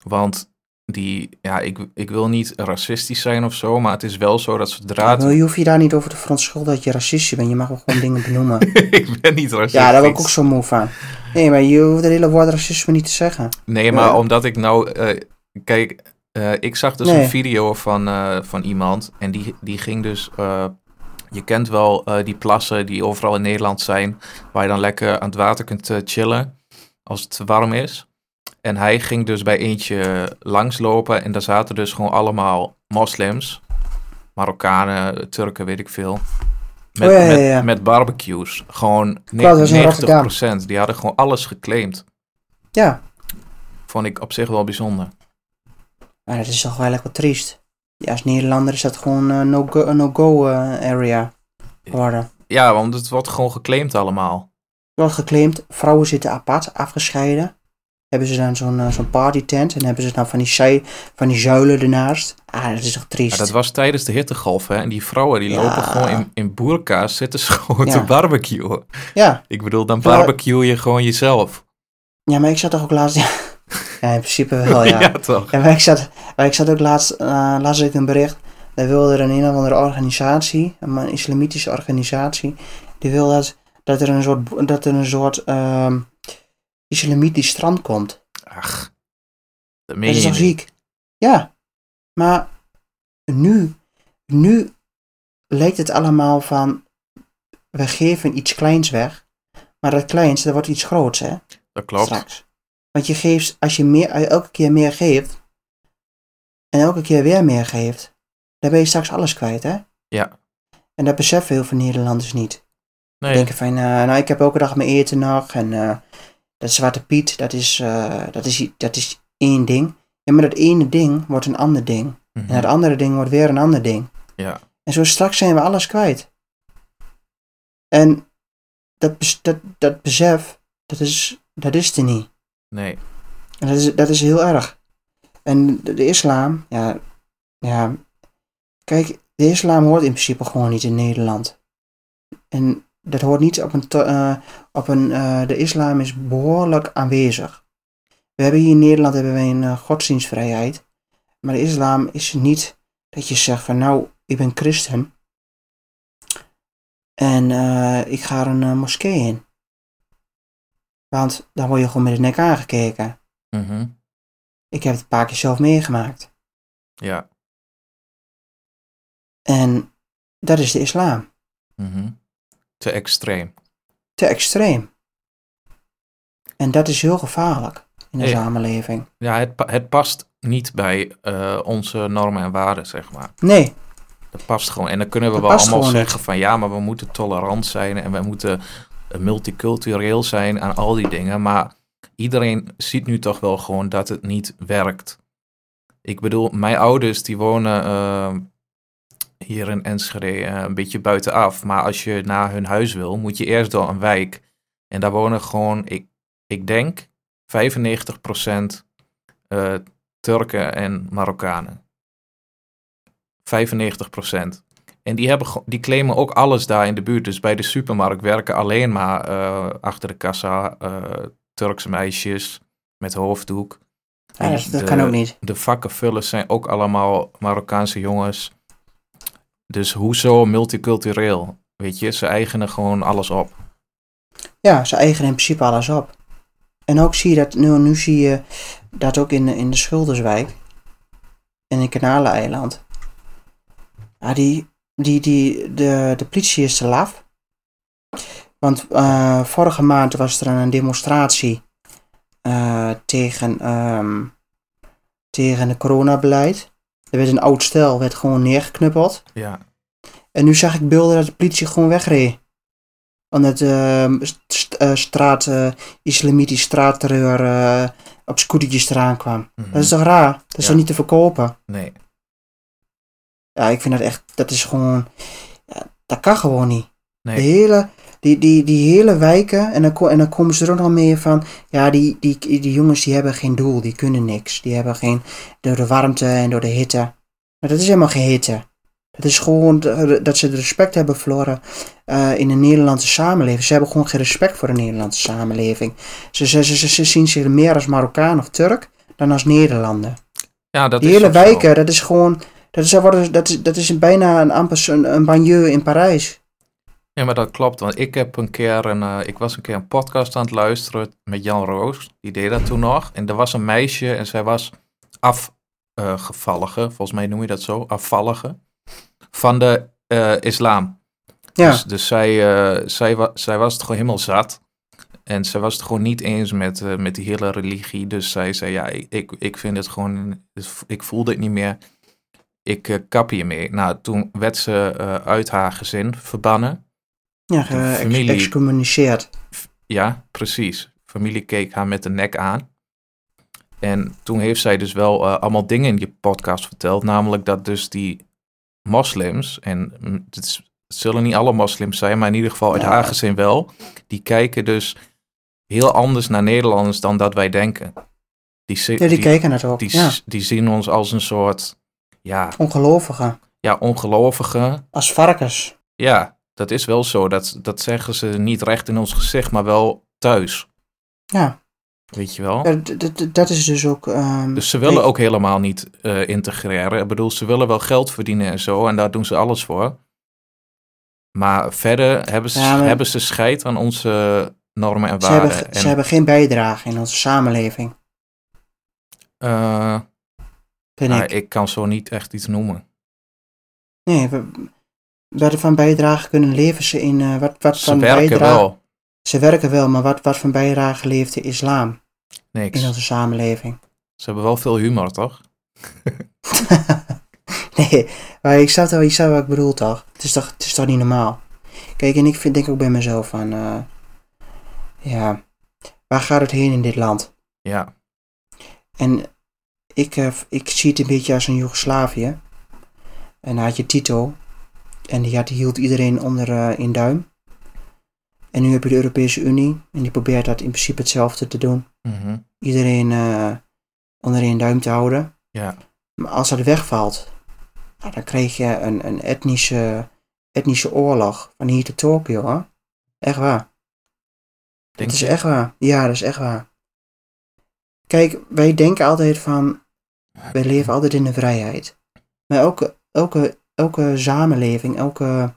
want die, ja, ik, ik wil niet racistisch zijn of zo, maar het is wel zo dat zodra. Nou, je hoeft je daar niet over te verontschuldigen dat je racist bent. Je mag wel gewoon dingen benoemen. ik ben niet racistisch. Ja, daar ben ik ook zo moe van. Nee, maar je hoeft het hele woord racisme niet te zeggen. Nee, maar Ja. omdat ik nou... eh, kijk, eh, ik zag dus Nee. een video van, eh, van iemand. En die, die ging dus... eh, je kent wel eh, die plassen die overal in Nederland zijn. Waar je dan lekker aan het water kunt eh, chillen. Als het warm is. En hij ging dus bij eentje langslopen. En daar zaten dus gewoon allemaal moslims. Marokkanen, Turken, weet ik veel. Met, Oh, ja, ja, met, ja. met barbecues. Gewoon ne- dat was in Rotterdam. 90%. Die hadden gewoon alles geclaimd. Ja, Vond ik op zich wel bijzonder. maar dat is toch wel lekker triest. Ja, als Nederlander is dat gewoon een no-go no-go, eh, area geworden. Ja, want het wordt gewoon geclaimd allemaal. Er wordt geclaimd, vrouwen zitten apart, afgescheiden. Hebben ze dan zo'n eh, zo'n partytent en hebben ze dan van die, zij, van die zuilen ernaast. Ah, dat is toch triest. Ja, dat was tijdens de hittegolf, hè. En die vrouwen, die Ja. lopen gewoon in, in boerka's, zitten gewoon Ja. te barbecuen. ja. Ik bedoel, dan barbecue je gewoon jezelf. ja, maar ik zat toch ook laatst... ja, in principe wel, ja. ja toch? Ja, maar ik zat, maar ik zat ook laatst, eh, las ik een bericht. Daar wilde er een een of andere organisatie, een islamitische organisatie, die wil dat, dat er een soort, dat er een soort ehm, islamitisch strand komt. Ach, dat meen Dat is niet. ziek? Ja, maar nu, nu lijkt het allemaal van, we geven iets kleins weg, maar dat kleins, dat wordt iets groots, hè? Dat klopt. straks. Want je geeft, als je meer, als je elke keer meer geeft, en elke keer weer meer geeft, daar ben je straks alles kwijt, hè? Ja. En dat beseffen heel veel Nederlanders niet. Nee, denken van, eh, nou, ik heb elke dag mijn eten nog. En eh, dat Zwarte Piet, dat is, eh, dat, is, dat is één ding. Ja, maar dat ene ding wordt een ander ding. mhm, En dat andere ding wordt weer een ander ding. ja. En zo straks zijn we alles kwijt. En dat, dat, dat besef, dat is, dat is er niet. Nee. En dat is, dat is heel erg. En de, de islam, ja, ja, kijk, de islam hoort in principe gewoon niet in Nederland. En dat hoort niet op een, eh, op een eh, de islam is behoorlijk aanwezig. We hebben hier in Nederland hebben we een eh, godsdienstvrijheid. Maar de islam is niet dat je zegt van nou, ik ben christen. En ik ga een moskee in. Want dan word je gewoon met de nek aangekeken. mhm, Ik heb het een paar keer zelf meegemaakt. Ja. En dat is de islam. mhm. Te extreem. Te extreem. En dat is heel gevaarlijk in de Ja. samenleving. Ja, het, het past niet bij eh, onze normen en waarden, zeg maar. Nee, Dat past gewoon. En dan kunnen we Dat wel allemaal zeggen van ja, maar we moeten tolerant zijn en we moeten eh, multicultureel zijn en al die dingen. Maar iedereen ziet nu toch wel gewoon dat het niet werkt. Ik bedoel, mijn ouders die wonen eh, hier in Enschede eh, een beetje buitenaf. Maar als je naar hun huis wil, moet je eerst door een wijk. En daar wonen gewoon, ik, ik denk, 95% eh, Turken en Marokkanen. 95%. En die, hebben, die claimen ook alles daar in de buurt. Dus bij de supermarkt werken alleen maar eh, achter de kassa Turkse meisjes met hoofddoek. ja, En dat, dat de- kan ook niet. De vakkenvullers zijn ook allemaal Marokkaanse jongens. Dus hoezo multicultureel? Weet je, ze eigenen gewoon alles op. Ja, ze eigenen in principe alles op. En ook zie je dat, nu, nu zie je dat ook in, de- in de Schilderswijk. En in Kanaleneiland. Ja, die, die, die, de, de politie is te laf. Want eh, vorige maand was er een demonstratie eh, tegen, ehm, tegen het coronabeleid. Er werd een oud stel, werd gewoon neergeknuppeld. Ja, En nu zag ik beelden dat de politie gewoon wegreed. Omdat uh, st eh, straat, eh, islamitisch straatterreur eh, op scootertjes eraan kwam. mhm. Dat is toch raar? Dat is Ja. toch niet te verkopen? Nee, Ja, ik vind dat echt, dat is gewoon, ja, dat kan gewoon niet. De nee. hele, die, die, die hele wijken, en dan, en dan komen ze er ook nog mee van, ja, die, die, die jongens die hebben geen doel, die kunnen niks. Die hebben geen, door de warmte en door de hitte. Maar dat is helemaal geen hitte. Dat is gewoon dat ze het respect hebben verloren eh, in de Nederlandse samenleving. Ze hebben gewoon geen respect voor de Nederlandse samenleving. Ze, ze, ze, ze zien zich meer als Marokkaan of Turk dan als Nederlander. Ja, dat Die is hele zo. wijken, dat is gewoon, dat is, dat is, dat is bijna een, amper een, een banlieue in Parijs. Ja, maar dat klopt. Want ik heb een keer een, eh, ik was een keer een podcast aan het luisteren met Jan Roos. Die deed dat toen nog. En er was een meisje en zij was afgevallige, volgens mij noem je dat zo, afvallige, van de eh, islam. Ja, Dus, dus zij, eh, zij, wa- zij was het gewoon helemaal zat. En zij was het gewoon niet eens met, met die hele religie. Dus zij zei, ja, ik- ik, vind het gewoon, ik voel dit niet meer. Ik kap hiermee. Nou, toen werd ze uit haar gezin verbannen. Ja ge- ex- familie- excommuniceerd. Ja, precies. Familie keek haar met de nek aan. En toen heeft zij dus wel eh, allemaal dingen in je podcast verteld. Namelijk dat dus die moslims, en het, zullen niet alle moslims zijn, maar in ieder geval uit Ja. haar gezin wel. Die kijken dus heel anders naar Nederlanders dan dat wij denken. Die, Ja, die die, keken het ook. die, ja, die zien ons als een soort, ja, ongelovigen. ja ongelovigen. Als varkens. Ja, dat is wel zo. Dat, dat zeggen ze niet recht in ons gezicht, maar wel thuis. Ja, Weet je wel? Ja, dat is dus ook... ehm, Dus ze willen ook helemaal niet eh, integreren. Ik bedoel, ze willen wel geld verdienen en zo, en daar doen ze alles voor. Maar verder hebben ze, Ja, maar- hebben ze scheid aan onze normen en Ze waarden. hebben, en, ze hebben geen bijdrage in onze samenleving, nou, ik. ik kan zo niet echt iets noemen. Nee, we, wat van bijdrage kunnen leven ze in... eh, wat, wat Ze van werken bijdrage, wel. Ze werken wel, maar wat, wat van bijdrage leeft de islam Niks. in onze samenleving? Ze hebben wel veel humor, toch? Nee, maar ik snap, wel, ik snap wat ik bedoel toch? Het is toch, het is toch niet normaal? Kijk, en ik vind, denk ook bij mezelf van... eh, ja, waar gaat het heen in dit land? Ja, En ik, eh, ik zie het een beetje als een Joegoslavië. En dan had je Tito. En die, had, die hield iedereen onder eh, in duim. En nu heb je de Europese Unie. En die probeert dat in principe hetzelfde te doen. mhm, Iedereen eh, onder in duim te houden. ja, Maar als dat wegvalt, nou, dan krijg je een, een etnische, etnische oorlog van hier tot Tokio. Hoor. Echt waar. denk Het is je? echt waar. Ja, dat is echt waar. Kijk, wij denken altijd van, wij leven altijd in de vrijheid. Maar elke, elke, elke samenleving, elke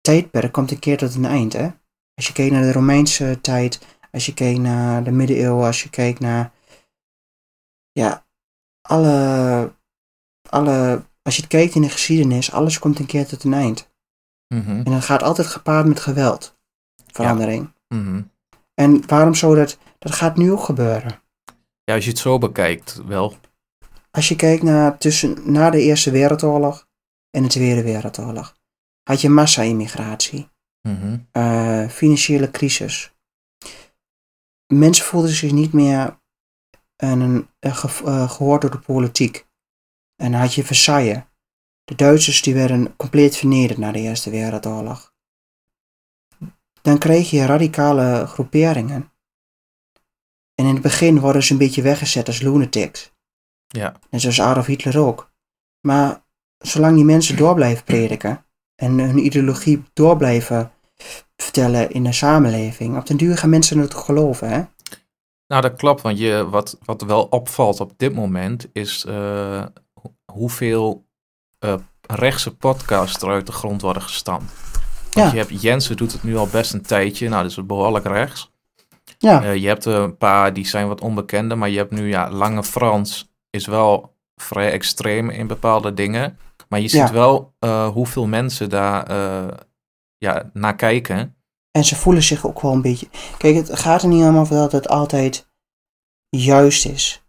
tijdperk komt een keer tot een eind, hè. Als je kijkt naar de Romeinse tijd, als je kijkt naar de middeleeuwen, als je kijkt naar, ja, alle, alle, als je het kijkt in de geschiedenis, alles komt een keer tot een eind. Mhm, En dat gaat altijd gepaard met geweld. Verandering. mhm. En waarom zou dat, dat gaat nu ook gebeuren. Ja, als je het zo bekijkt, wel. Als je kijkt naar tussen, na de Eerste Wereldoorlog en de Tweede Wereldoorlog, had je massa-immigratie, Mhm, eh, financiële crisis. Mensen voelden zich niet meer een, een, ge- eh, gehoord door de politiek. En dan had je Versailles. De Duitsers die werden compleet vernederd na de Eerste Wereldoorlog. Dan kreeg je radicale groeperingen. En in het begin worden ze een beetje weggezet als lunatics. Ja, En zoals Adolf Hitler ook. Maar zolang die mensen door blijven prediken en hun ideologie door blijven vertellen in de samenleving, op den duur gaan mensen het geloven, hè? nou dat klopt, want je, wat, wat wel opvalt op dit moment is eh, ho- hoeveel eh, rechtse podcasts er uit de grond worden gestampt. Want Ja. je hebt, Jensen doet het nu al best een tijdje, nou dat is behoorlijk rechts. Ja, Eh, je hebt een paar die zijn wat onbekender, maar je hebt nu ja, Lange Frans is wel vrij extreem in bepaalde dingen. Maar je ziet Ja. wel eh, hoeveel mensen daar eh, ja, naar kijken. en ze voelen zich ook wel een beetje. Kijk, het gaat er niet allemaal over dat het altijd juist is.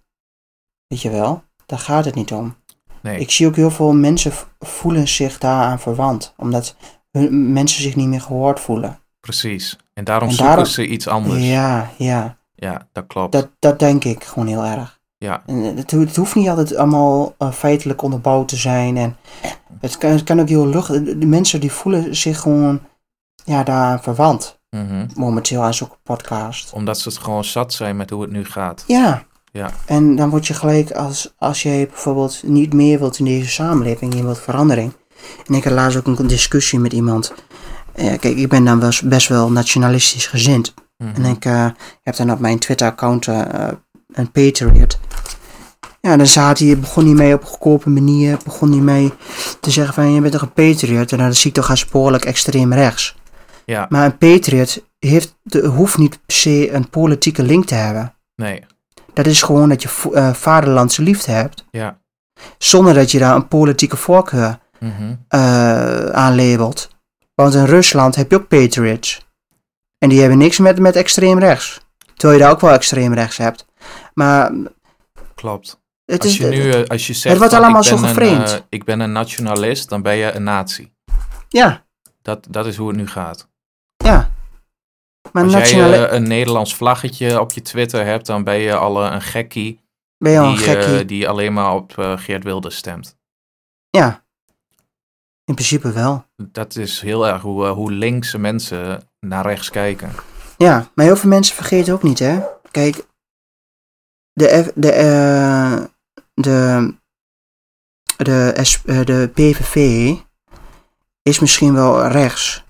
Weet je wel? Daar gaat het niet om. Nee, Ik zie ook heel veel mensen voelen zich daaraan verwant, omdat hun, mensen zich niet meer gehoord voelen. precies. En daarom En zoeken daarom- ze iets anders. Ja, Ja, ja. dat klopt. Dat, dat denk ik gewoon heel erg. Ja, En het, ho- het hoeft niet altijd allemaal eh, feitelijk onderbouwd te zijn. En het kan, het kan ook heel lucht. De mensen die voelen zich gewoon ja, daaraan verwant. mhm. Momenteel aan zo'n podcast. omdat ze het gewoon zat zijn met hoe het nu gaat. Ja. Ja. En dan word je gelijk als, als jij bijvoorbeeld niet meer wilt in deze samenleving. Je wilt verandering. En ik had laatst ook een discussie met iemand. Eh, kijk, ik ben dan wel, best wel nationalistisch gezind. Mhm. En ik eh, heb dan op mijn Twitter-account een Patriot. Ja, dan zat hij, begon hij mee op een goedkope manier. Begon hij mee te zeggen van, je bent toch een Patriot? En dan zie ik toch aansporelijk extreem rechts. Ja, Maar een Patriot heeft, de, hoeft niet per se een politieke link te hebben. nee. Dat is gewoon dat je eh, vaderlandse liefde hebt. Ja. Zonder dat je daar een politieke voorkeur eh, aan labelt. Want in Rusland heb je ook patriots. En die hebben niks met, met extreem rechts. Terwijl je daar ook wel extreem rechts hebt. Maar Klopt. het Als is... je nu, eh, als je zegt wordt van, allemaal zo een, gevreemd. eh, ik ben een nationalist, dan ben je een nazi. ja, Dat, dat is hoe het nu gaat. ja. Maar Als nationale... jij eh, een Nederlands vlaggetje op je Twitter hebt, dan ben je al een gekkie ben je al een die, gekkie? die alleen maar op Geert Wilders stemt. ja. In principe wel. Dat is heel erg hoe, hoe linkse mensen naar rechts kijken. Ja, maar heel veel mensen vergeten ook niet, hè. Kijk, de, F- de, eh, de, de, eh, de PVV is misschien wel rechts.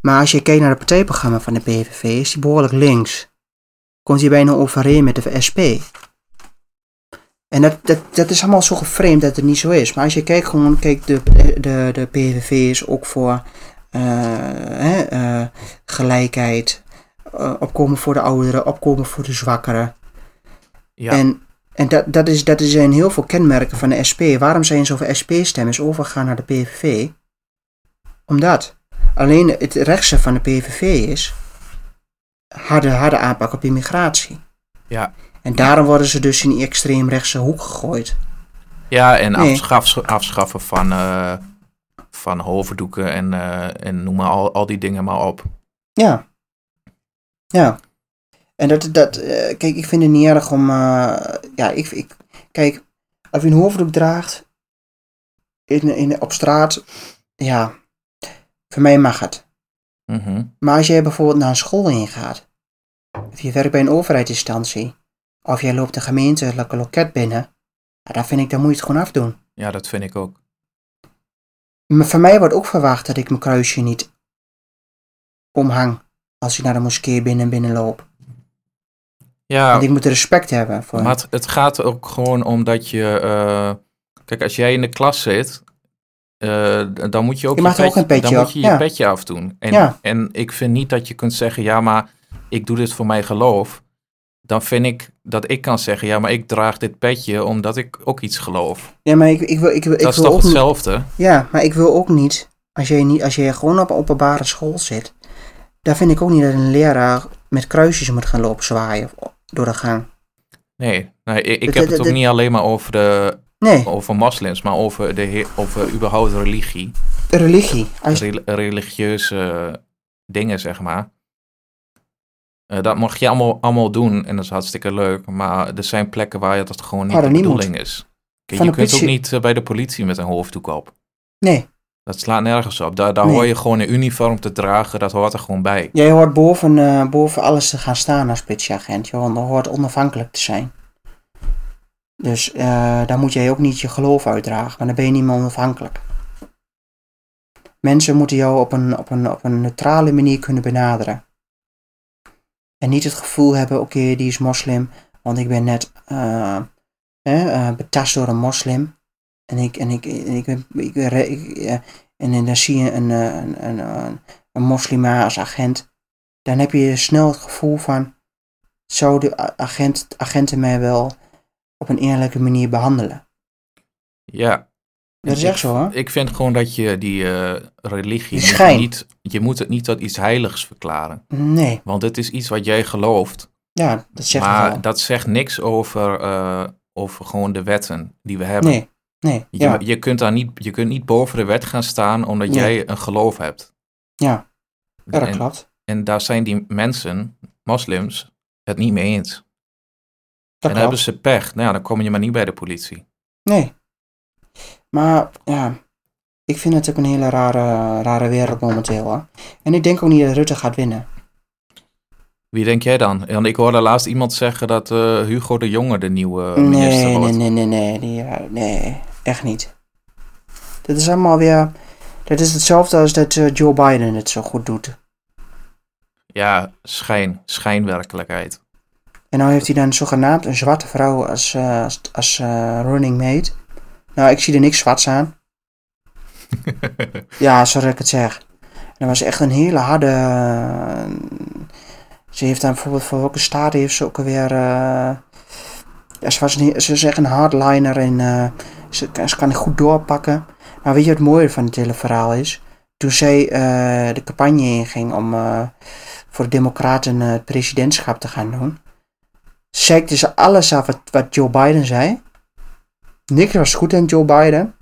Maar als je kijkt naar het partijprogramma van de PVV, is die behoorlijk links. Komt hij bijna overeen met de SP. En dat, dat, dat is allemaal zo geframed dat het niet zo is. Maar als je kijkt gewoon, kijk, de, de, de PVV is ook voor eh, hè, eh, gelijkheid, eh, opkomen voor de ouderen, opkomen voor de zwakkeren. Ja, En, en dat, dat, is, dat zijn heel veel kenmerken van de SP. Waarom zijn zoveel SP-stemmers overgegaan naar de PVV? Omdat alleen het rechtse van de PVV is harde, harde aanpak op immigratie. ja, En daarom worden ze dus in die extreemrechtse hoek gegooid. Ja, en Nee. afschaf, afschaffen van, eh, van hoofddoeken en, eh, en noem maar al, al die dingen maar op. Ja. Ja. En dat, dat eh, kijk, ik vind het niet erg om, eh, ja, ik, ik, kijk, als je een hoofddoek draagt in, in, op straat, ja, voor mij mag het. Mhm. Maar als jij bijvoorbeeld naar een school ingaat, of je werkt bij een overheidsinstantie, of jij loopt een gemeentelijke loket binnen, ja, dan vind ik, dan moet je het gewoon afdoen. Ja, dat vind ik ook. Maar van mij wordt ook verwacht dat ik mijn kruisje niet omhang als ik naar de moskee binnen binnen loop. Ja, Want ik moet respect hebben voor. maar het, het gaat ook gewoon om dat je... eh, kijk, als jij in de klas zit, eh, dan moet je ook Je mag er ook een petje dan moet je je ja. petje afdoen. En, Ja. en ik vind niet dat je kunt zeggen, ja, maar ik doe dit voor mijn geloof. Dan vind ik dat ik kan zeggen, ja, maar ik draag dit petje omdat ik ook iets geloof. Ja, maar ik, ik wil, ik wil, ik dat is wil toch ook niet. hetzelfde? Ja, maar ik wil ook niet. Als je, niet, als je gewoon op openbare school zit, dan vind ik ook niet dat een leraar met kruisjes moet gaan lopen zwaaien de gang. Nee, nee ik, heb het- ook niet alleen maar over, de, Nee, over moslims, maar over, de, over überhaupt religie. religie. Als, Rel- religieuze dingen, zeg maar. Eh, dat mag je allemaal, allemaal doen en dat is hartstikke leuk. Maar er zijn plekken waar je dat gewoon niet de bedoeling is. Kijk, je kunt ook niet eh, bij de politie met een hoofddoek op. nee, Dat slaat nergens op. Daar, daar Nee. hoor je gewoon een uniform te dragen. Dat hoort er gewoon bij. jij hoort boven, eh, boven alles te gaan staan als politieagent. Je hoort, onafhankelijk te zijn. Dus eh dan moet jij ook niet je geloof uitdragen, maar dan ben je niet meer onafhankelijk. Mensen moeten jou op een, op een, op een neutrale manier kunnen benaderen. En niet het gevoel hebben, oké, die is moslim, want ik ben net eh, eh, betast door een moslim. En ik, en ik, en ik, ik, en dan zie je een, eh, een, een, een, een moslima als agent. Dan heb je snel het gevoel van, zou de agent, agenten mij wel op een eerlijke manier behandelen? Ja. Dat is Ik- echt zo, hè? Ik vind gewoon dat je die eh, religie niet... Je moet het niet tot iets heiligs verklaren. Nee, Want het is iets wat jij gelooft. ja, dat zegt maar dat zegt niks over, eh, over gewoon de wetten die we hebben. Nee, nee, Je, ja, je, kunt daar niet, je kunt niet boven de wet gaan staan omdat Nee. jij een geloof hebt. ja, ja, dat en, klopt. en daar zijn die mensen, moslims, het niet mee eens. Dat en dan klopt. hebben ze pech. Nou dan kom je maar niet bij de politie. Nee. Maar ja, ik vind het ook een hele rare, rare wereld momenteel. Hè? En ik denk ook niet dat Rutte gaat winnen. Wie denk jij dan? Want ik hoorde laatst iemand zeggen dat eh, Hugo de Jonge de nieuwe minister Nee, nee, wordt. nee, nee, nee, die, eh, nee, echt niet. Dit is allemaal weer, dat is hetzelfde als dat eh, Joe Biden het zo goed doet. Ja, schijn, schijnwerkelijkheid. En nou heeft hij dan zogenaamd een zwarte vrouw als, eh, als, als eh, running mate. Nou, ik zie er niks zwarts aan. Ja, zoals ik het zeg. En dat was echt een hele harde. ze heeft dan bijvoorbeeld voor welke staat heeft ze ook alweer. ja, ze, was een, ze is echt een hardliner eh, ze, kan het goed doorpakken. Maar weet je wat het mooie van het hele verhaal is? Toen zij eh, de campagne inging om eh, voor de Democraten eh, het presidentschap te gaan doen, zeikte ze alles af wat, wat Joe Biden zei. Niks was goed aan Joe Biden.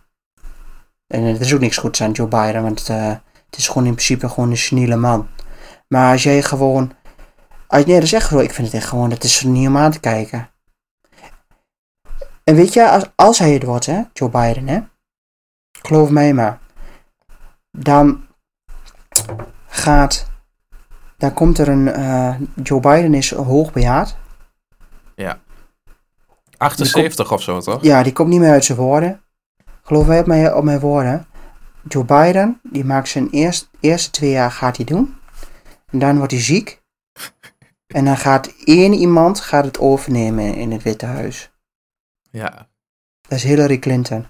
En er is ook niks goeds aan Joe Biden, want het is gewoon in principe gewoon een seniele man. Maar als jij gewoon. Als, nee, dat is echt. Ik vind het echt gewoon. Dat is niet om aan te kijken. En weet je, als, als hij het wordt, hè, Joe Biden, hè. Geloof mij maar. Dan gaat. Dan komt er een. eh, Joe Biden is hoogbejaard. 78 of zo, toch? Ja, die komt niet meer uit zijn woorden. Geloof mij op mijn, op mijn woorden. Joe Biden, die maakt zijn eerst, eerste twee jaar gaat hij doen. En dan wordt hij ziek. En dan gaat één iemand gaat het overnemen in het Witte Huis. Ja. Dat is Hillary Clinton.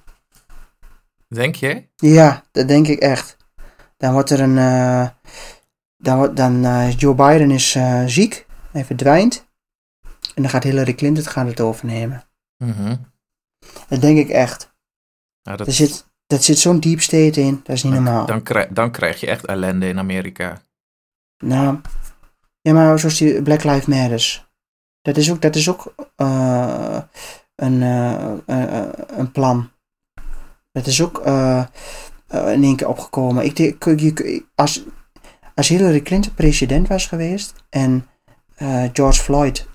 Denk je? Ja, dat denk ik echt. Dan wordt er een. eh, dan wordt dan eh, Joe Biden is eh, ziek. Hij verdwijnt. En dan gaat Hillary Clinton gaat het overnemen. Mhm. Dat denk ik echt. Ja, dat, Er zit, dat zit zo'n deep state in. Dat is niet dan, normaal. Dan, krijg, dan krijg je echt ellende in Amerika. Nou, ja, maar zoals die Black Lives Matters. Dat is ook, dat is ook, eh, een, eh, eh, eh, een plan. Dat is ook in één keer opgekomen. Ik je- als, als Hillary Clinton president was geweest en George Floyd,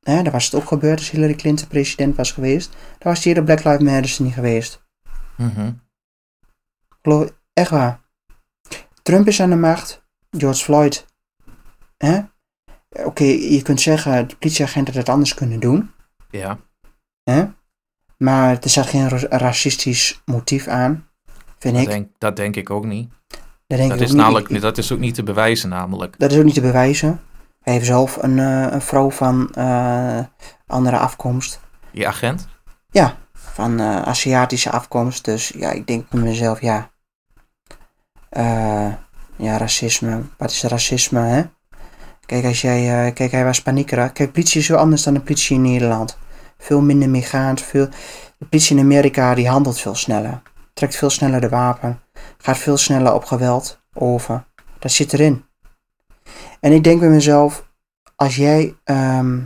hè, daar was het ook gebeurd als Hillary Clinton president was geweest, dan was die hele Black Lives Matter er niet geweest. Geloof, echt waar. Trump is aan de macht, George Floyd. Oké, je kunt zeggen, de politieagenten dat anders kunnen doen. Ja. Hè? Maar er zat geen ra- racistisch motief aan, vind Dat ik. denk, dat denk ik ook niet. dat, denk Dat ik is, ook niet. namelijk, Ik- dat is ook niet te bewijzen namelijk. dat is ook niet te bewijzen. Hij heeft zelf een, eh, een vrouw van eh, andere afkomst. Je agent? Van eh, Aziatische afkomst. Dus ja, ik denk bij mezelf, ja. Ja, racisme. Wat is racisme, hè? Kijk, als jij, kijk, hij was paniekerig. Kijk, politie is zo anders dan de politie in Nederland. Veel minder meegaand. Veel... De politie in Amerika, die handelt veel sneller. Trekt veel sneller de wapen. Gaat veel sneller op geweld over. Dat zit erin. En ik denk bij mezelf, als jij, ehm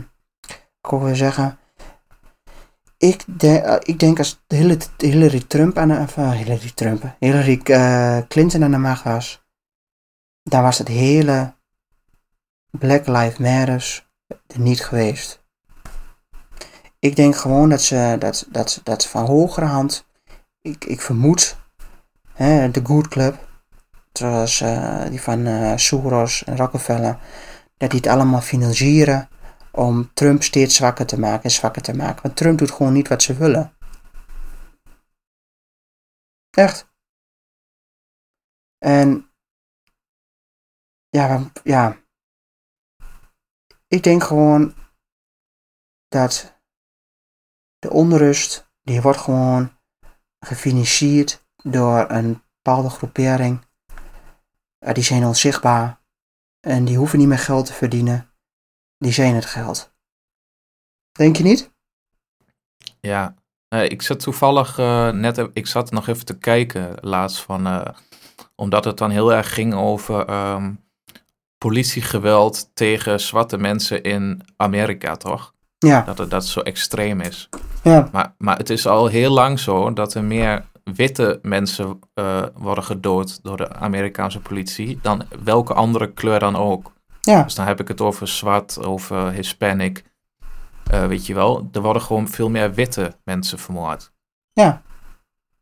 ik zeggen, eh, ik denk als Hillary, Trump aan eh, Hillary Trump, Hillary eh, Clinton aan de macht was, dan was het hele Black Lives Matters er niet geweest. Ik denk gewoon dat ze, dat, dat, dat van hogere hand, ik, ik vermoed, de Good Club, zoals eh, die van eh, Soros en Rockefeller, dat die het allemaal financieren om Trump steeds zwakker te maken en zwakker te maken. Want Trump doet gewoon niet wat ze willen. Echt. En ja, ja. Ik denk gewoon dat de onrust, die wordt gewoon gefinancierd door een bepaalde groepering. Eh, die zijn onzichtbaar en die hoeven niet meer geld te verdienen. Die zijn het geld. Denk je niet? Ja. Ik zat toevallig eh, net, e- ik zat nog even te kijken laatst van, eh, omdat het dan heel erg ging over ehm, politiegeweld tegen zwarte mensen in Amerika, toch? Ja, Dat het dat zo extreem is. Ja, Maar, maar het is al heel lang zo dat er meer witte mensen eh, worden gedood door de Amerikaanse politie dan welke andere kleur dan ook. ja, Dus dan heb ik het over zwart, over Hispanic. eh, weet je wel, er worden gewoon veel meer witte mensen vermoord. ja,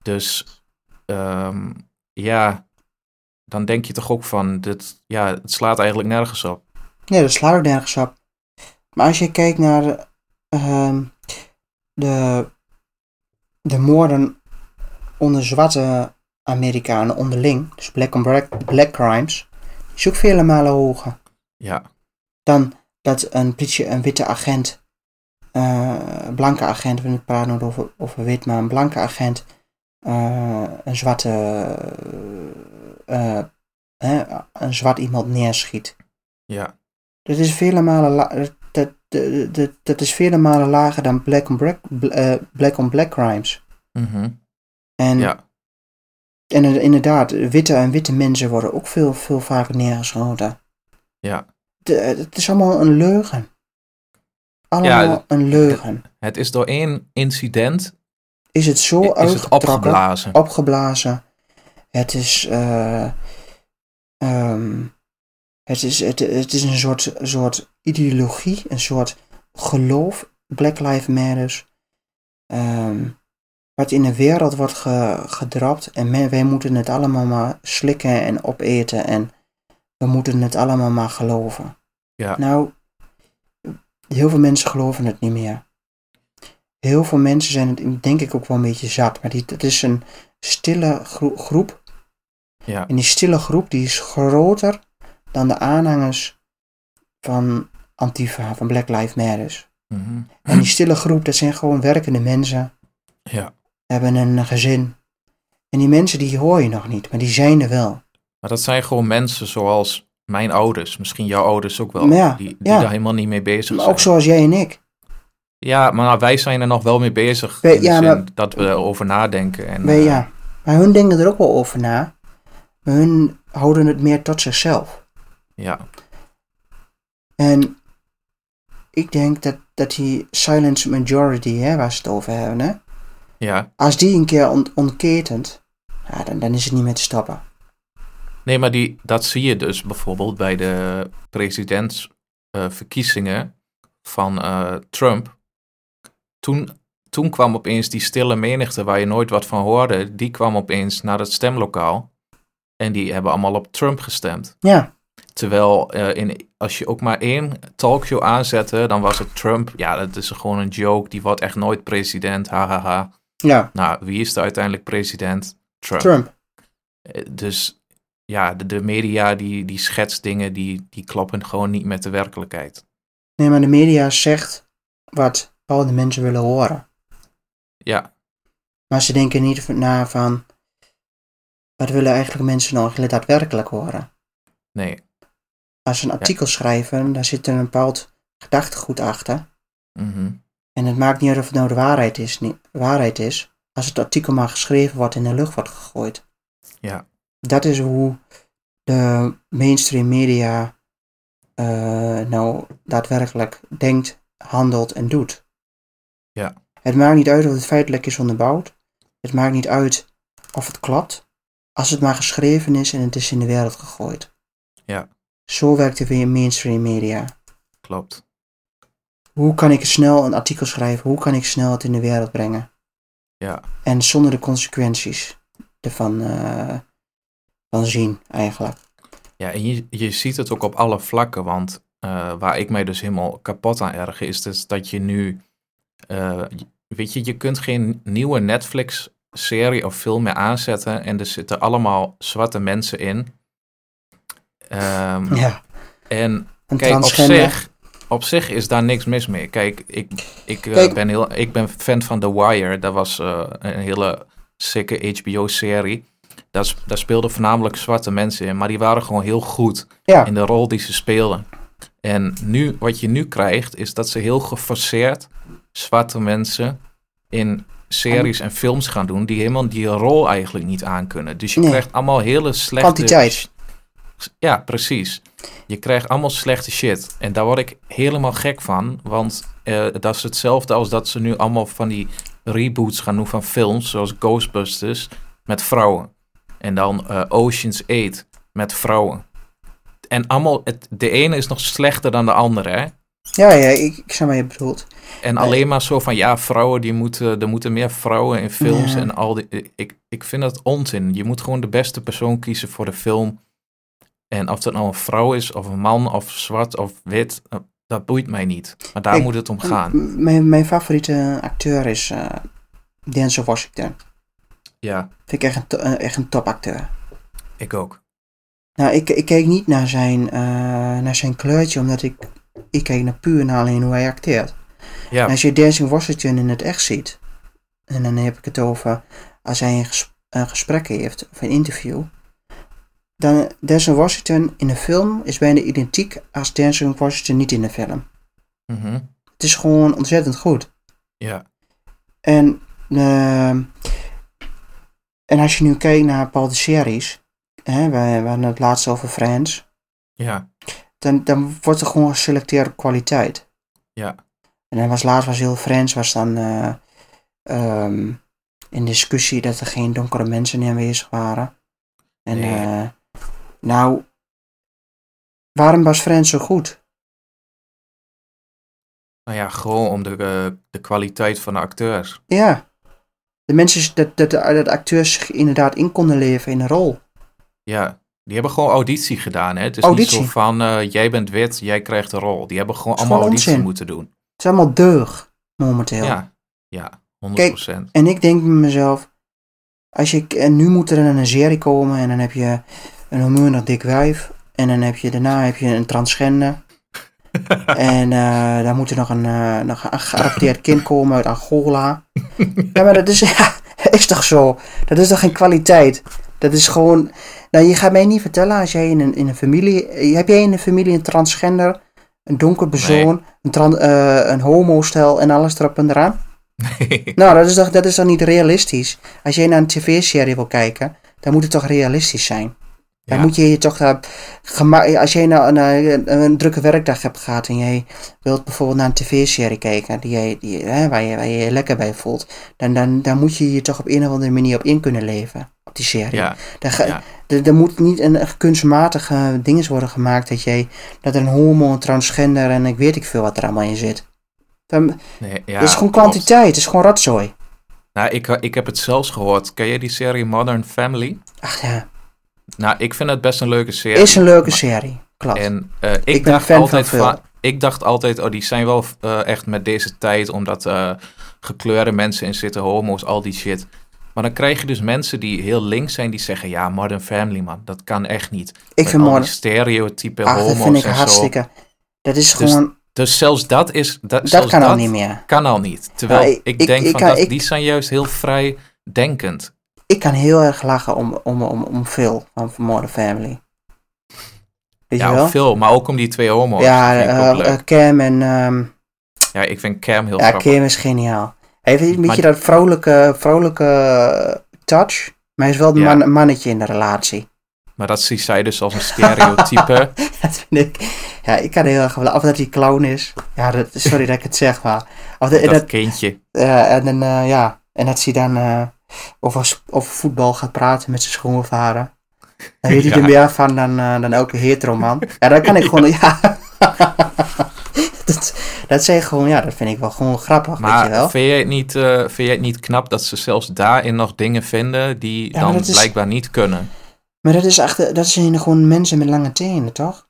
Dus ehm, ja, dan denk je toch ook van, dit, ja, het slaat eigenlijk nergens op. ja, dat slaat ook nergens op. Maar als je kijkt naar ehm, de, de moorden onder zwarte Amerikanen onderling, dus black on black, black crimes, is ook vele malen hoger. Ja, dan dat een politie, een witte agent, een blanke agent, we praten niet over, over wit, maar een blanke agent, eh, een zwarte, eh, een zwart iemand neerschiet. ja, Dat is vele malen, dat, dat, dat, is vele malen lager dan black on black, eh, black, on black crimes. mhm, En, ja, en inderdaad, witte en witte mensen worden ook veel, veel vaker neergeschoten. ja. De- Het is allemaal een leugen. Allemaal Ja, een leugen. Het is door één incident Is het zo is het opgeblazen. opgeblazen. Het is, eh, ehm, het is, het, het is een soort, soort ideologie, een soort geloof, Black Lives Matters, ehm, wat in de wereld wordt ge, gedrapt en men- wij moeten het allemaal maar slikken en opeten en we moeten het allemaal maar geloven. Ja. Nou, heel veel mensen geloven het niet meer. Heel veel mensen zijn het denk ik ook wel een beetje zat, maar die, het is een stille gro- groep Ja, en die stille groep die is groter dan de aanhangers van Antifa, van Black Lives Matter. mhm, En die stille groep, dat zijn gewoon werkende mensen, ja. hebben een gezin. En die mensen die hoor je nog niet, maar die zijn er wel. Maar dat zijn gewoon mensen zoals mijn ouders, misschien jouw ouders ook wel, ja, die, die ja. daar helemaal niet mee bezig Maar zijn. ook zoals jij en ik. Ja, maar nou, wij zijn er nog wel mee bezig. De ja, maar- dat we erover nadenken. En, eh, ja. Maar hun denken er ook wel over na. Maar hun houden het meer tot zichzelf. Ja, En ik denk dat, dat die silent majority, hè, waar ze het over hebben, hè, Ja. als die een keer on ontketent, ja, dan, dan is het niet meer te stoppen. Nee, maar die, dat zie je dus bijvoorbeeld bij de presidentsverkiezingen van eh, Trump. Toen, toen kwam opeens die stille menigte waar je nooit wat van hoorde, die kwam opeens naar het stemlokaal. En die hebben allemaal op Trump gestemd. Ja, Terwijl eh, in, als je ook maar één talkshow aanzette, dan was het Trump. Ja, dat is gewoon een joke. Die wordt echt nooit president. Hahaha. ja, Nou, wie is er uiteindelijk president? Trump. Trump. Eh, Dus ja, de, de media die, die schetst dingen die, die kloppen gewoon niet met de werkelijkheid. Nee, maar de media zegt wat bepaalde mensen willen horen. Ja, Maar ze denken niet na van, wat willen eigenlijk mensen nou eigenlijk daadwerkelijk horen? nee. Als een artikel schrijven, daar zit er een bepaald gedachtegoed achter. Mhm. En het maakt niet uit of het nou de waarheid is, niet, waarheid is, als het artikel maar geschreven wordt en in de lucht wordt gegooid. Ja. Dat is hoe de mainstream media eh, nou daadwerkelijk denkt, handelt en doet. Ja. Het maakt niet uit of het feitelijk is onderbouwd. Het maakt niet uit of het klopt. Als het maar geschreven is en het is in de wereld gegooid. Ja. Zo werkt de weer mainstream media. Klopt. Hoe kan ik snel een artikel schrijven? Hoe kan ik snel het in de wereld brengen? Ja. En zonder de consequenties ervan eh, van zien, eigenlijk. Ja, en je, je ziet het ook op alle vlakken, want eh, waar ik mij dus helemaal kapot aan erger is dus dat je nu, eh, weet je, je kunt geen nieuwe Netflix-serie of film meer aanzetten en er zitten allemaal zwarte mensen in. Ehm, Ja, En een kijk, op zich, op zich is daar niks mis mee. Kijk, ik, ik, eh, ben, heel, ik ben fan van The Wire. Dat was eh, een hele sikke HBO-serie. Daar, daar speelden voornamelijk zwarte mensen in, maar die waren gewoon heel goed Ja, in de rol die ze speelden. En nu, wat je nu krijgt, is dat ze heel geforceerd zwarte mensen in series en films gaan doen, die helemaal die rol eigenlijk niet aankunnen. Dus je Nee. krijgt allemaal hele slechte... Kwantiteit. Ja, precies. Je krijgt allemaal slechte shit. En daar word ik helemaal gek van, want eh, dat is hetzelfde als dat ze nu allemaal van die reboots gaan doen van films, zoals Ghostbusters, met vrouwen. En dan eh, Ocean's 8 met vrouwen. En allemaal, het, de ene is nog slechter dan de andere, hè? ja, ja ik, ik snap wat je bedoelt. En Nee. alleen maar zo van, ja, vrouwen, die moeten, er moeten meer vrouwen in films Ja. en al die... Ik, ik vind dat onzin. Je moet gewoon de beste persoon kiezen voor de film. En of dat nou een vrouw is, of een man, of zwart, of wit, eh, dat boeit mij niet. Maar daar moet het om gaan. Mijn, mijn favoriete acteur is eh Denzel Washington. Ja, Vind ik echt een, eh, echt een topacteur. ik ook. Nou, ik, ik kijk niet naar zijn, naar zijn kleurtje, omdat ik, ik kijk naar puur naar alleen hoe hij acteert. Ja, En als je Denzel Washington in het echt ziet, en dan heb ik het over als hij een, ges- een gesprek heeft of een interview, Denzel Washington in de film is bijna identiek als Denzel Washington niet in de film. mhm, Het is gewoon ontzettend goed. ja, En, ehm, en als je nu kijkt naar bepaalde series, hè, we, we hadden het laatst over Friends, ja, dan, dan wordt er gewoon geselecteerd op kwaliteit. ja, En dan was laatst was heel Friends, was dan eh, ehm, in discussie dat er geen donkere mensen in aanwezig waren. En Nee. eh, nou, waarom was Friends zo goed? Nou ja, gewoon om de, eh, de kwaliteit van de acteurs. Ja, de mensen, dat, dat, dat acteurs zich inderdaad in konden leven in een rol. Ja, die hebben gewoon auditie gedaan. Hè? Het is Auditie. niet zo van, eh, jij bent wit, jij krijgt de rol. Die hebben gewoon allemaal gewoon auditie onzin. moeten doen. Het is allemaal deug, momenteel. Ja, ja, 100%. En ik denk bij mezelf, als je, en nu moet er een serie komen en dan heb je een hormonig dik wijf. En dan heb je, daarna heb je een transgender. en eh dan moet er nog een, eh, nog een geadopteerd kind komen uit Angola. ja, maar dat is, ja, is toch zo? Dat is toch geen kwaliteit? Dat is gewoon... Nou, je gaat mij niet vertellen als jij in een, in een familie... Heb jij in een familie een transgender, een donker persoon, een, tran, eh, een homostel en alles erop en eraan? Nee. Nou, dat is, toch, dat is toch niet realistisch? Als jij naar een tv-serie wil kijken, dan moet het toch realistisch zijn? Dan Ja. moet je je toch, gema- als jij nou een, een, een drukke werkdag hebt gehad en jij wilt bijvoorbeeld naar een tv-serie kijken die jij, die, hè, waar, je, waar je je lekker bij voelt, dan, dan, dan moet je je toch op een of andere manier op in kunnen leven, op die serie. Ja, ja. er, moet niet een kunstmatige dinges worden gemaakt dat jij, dat een homo, een transgender en ik weet ik veel wat er allemaal in zit. Dan, nee, ja, het is gewoon kwantiteit, het is gewoon rotzooi. Nou, ik, ik heb het zelfs gehoord. Ken je die serie Modern Family? Ach ja, Nou, ik vind het best een leuke serie. is een leuke serie, klopt. En eh, ik, Ik ben dacht fan altijd van ik dacht altijd, oh, die zijn wel eh, echt met deze tijd, omdat eh, gekleurde mensen in zitten, homo's, al die shit. Maar dan krijg je dus mensen die heel links zijn, die zeggen, ja, Modern Family, man, dat kan echt niet. ik Met vind Modern, stereotype ach, dat homo's vind ik en zo. hartstikke, dat is Dus gewoon, Dus zelfs dat is, dat, dat zelfs kan dat al niet meer. kan al niet. Terwijl Ja, ik, denk ik van, dat, die zijn juist heel vrij denkend. Ik kan heel erg lachen om, om, om, om Phil van Modern Family. Weet je Ja, wel? veel, maar ook om die twee homo's. ja, eh, eh, Cam en... ehm, ja, ik vind Cam heel ja, grappig. Cam is geniaal. Hij heeft een Maar- beetje dat vrolijke, vrolijke touch. Maar hij is wel een Ja. man, mannetje in de relatie. Maar dat zie zij dus als een stereotype. dat vind ik... Ja, ik kan heel erg wel... Of dat hij clown is. Ja, dat, sorry dat ik het zeg, maar... Of dat, dat, dat, kindje. ja, en dan, eh, ja... En dat hij dan over, sp- over voetbal gaat praten met zijn schoonvader. Dan weet hij Ja. er meer van dan, eh, dan elke hetero man. Ja, dat kan ik gewoon... Ja. dat, dat ik gewoon... Ja, dat vind ik wel gewoon grappig, weet je Maar wel. vind jij, het niet, eh, vind jij het niet knap dat ze zelfs daarin nog dingen vinden die Ja, maar dan is- blijkbaar niet kunnen? Maar dat, is achter, dat zijn gewoon mensen met lange tenen, toch?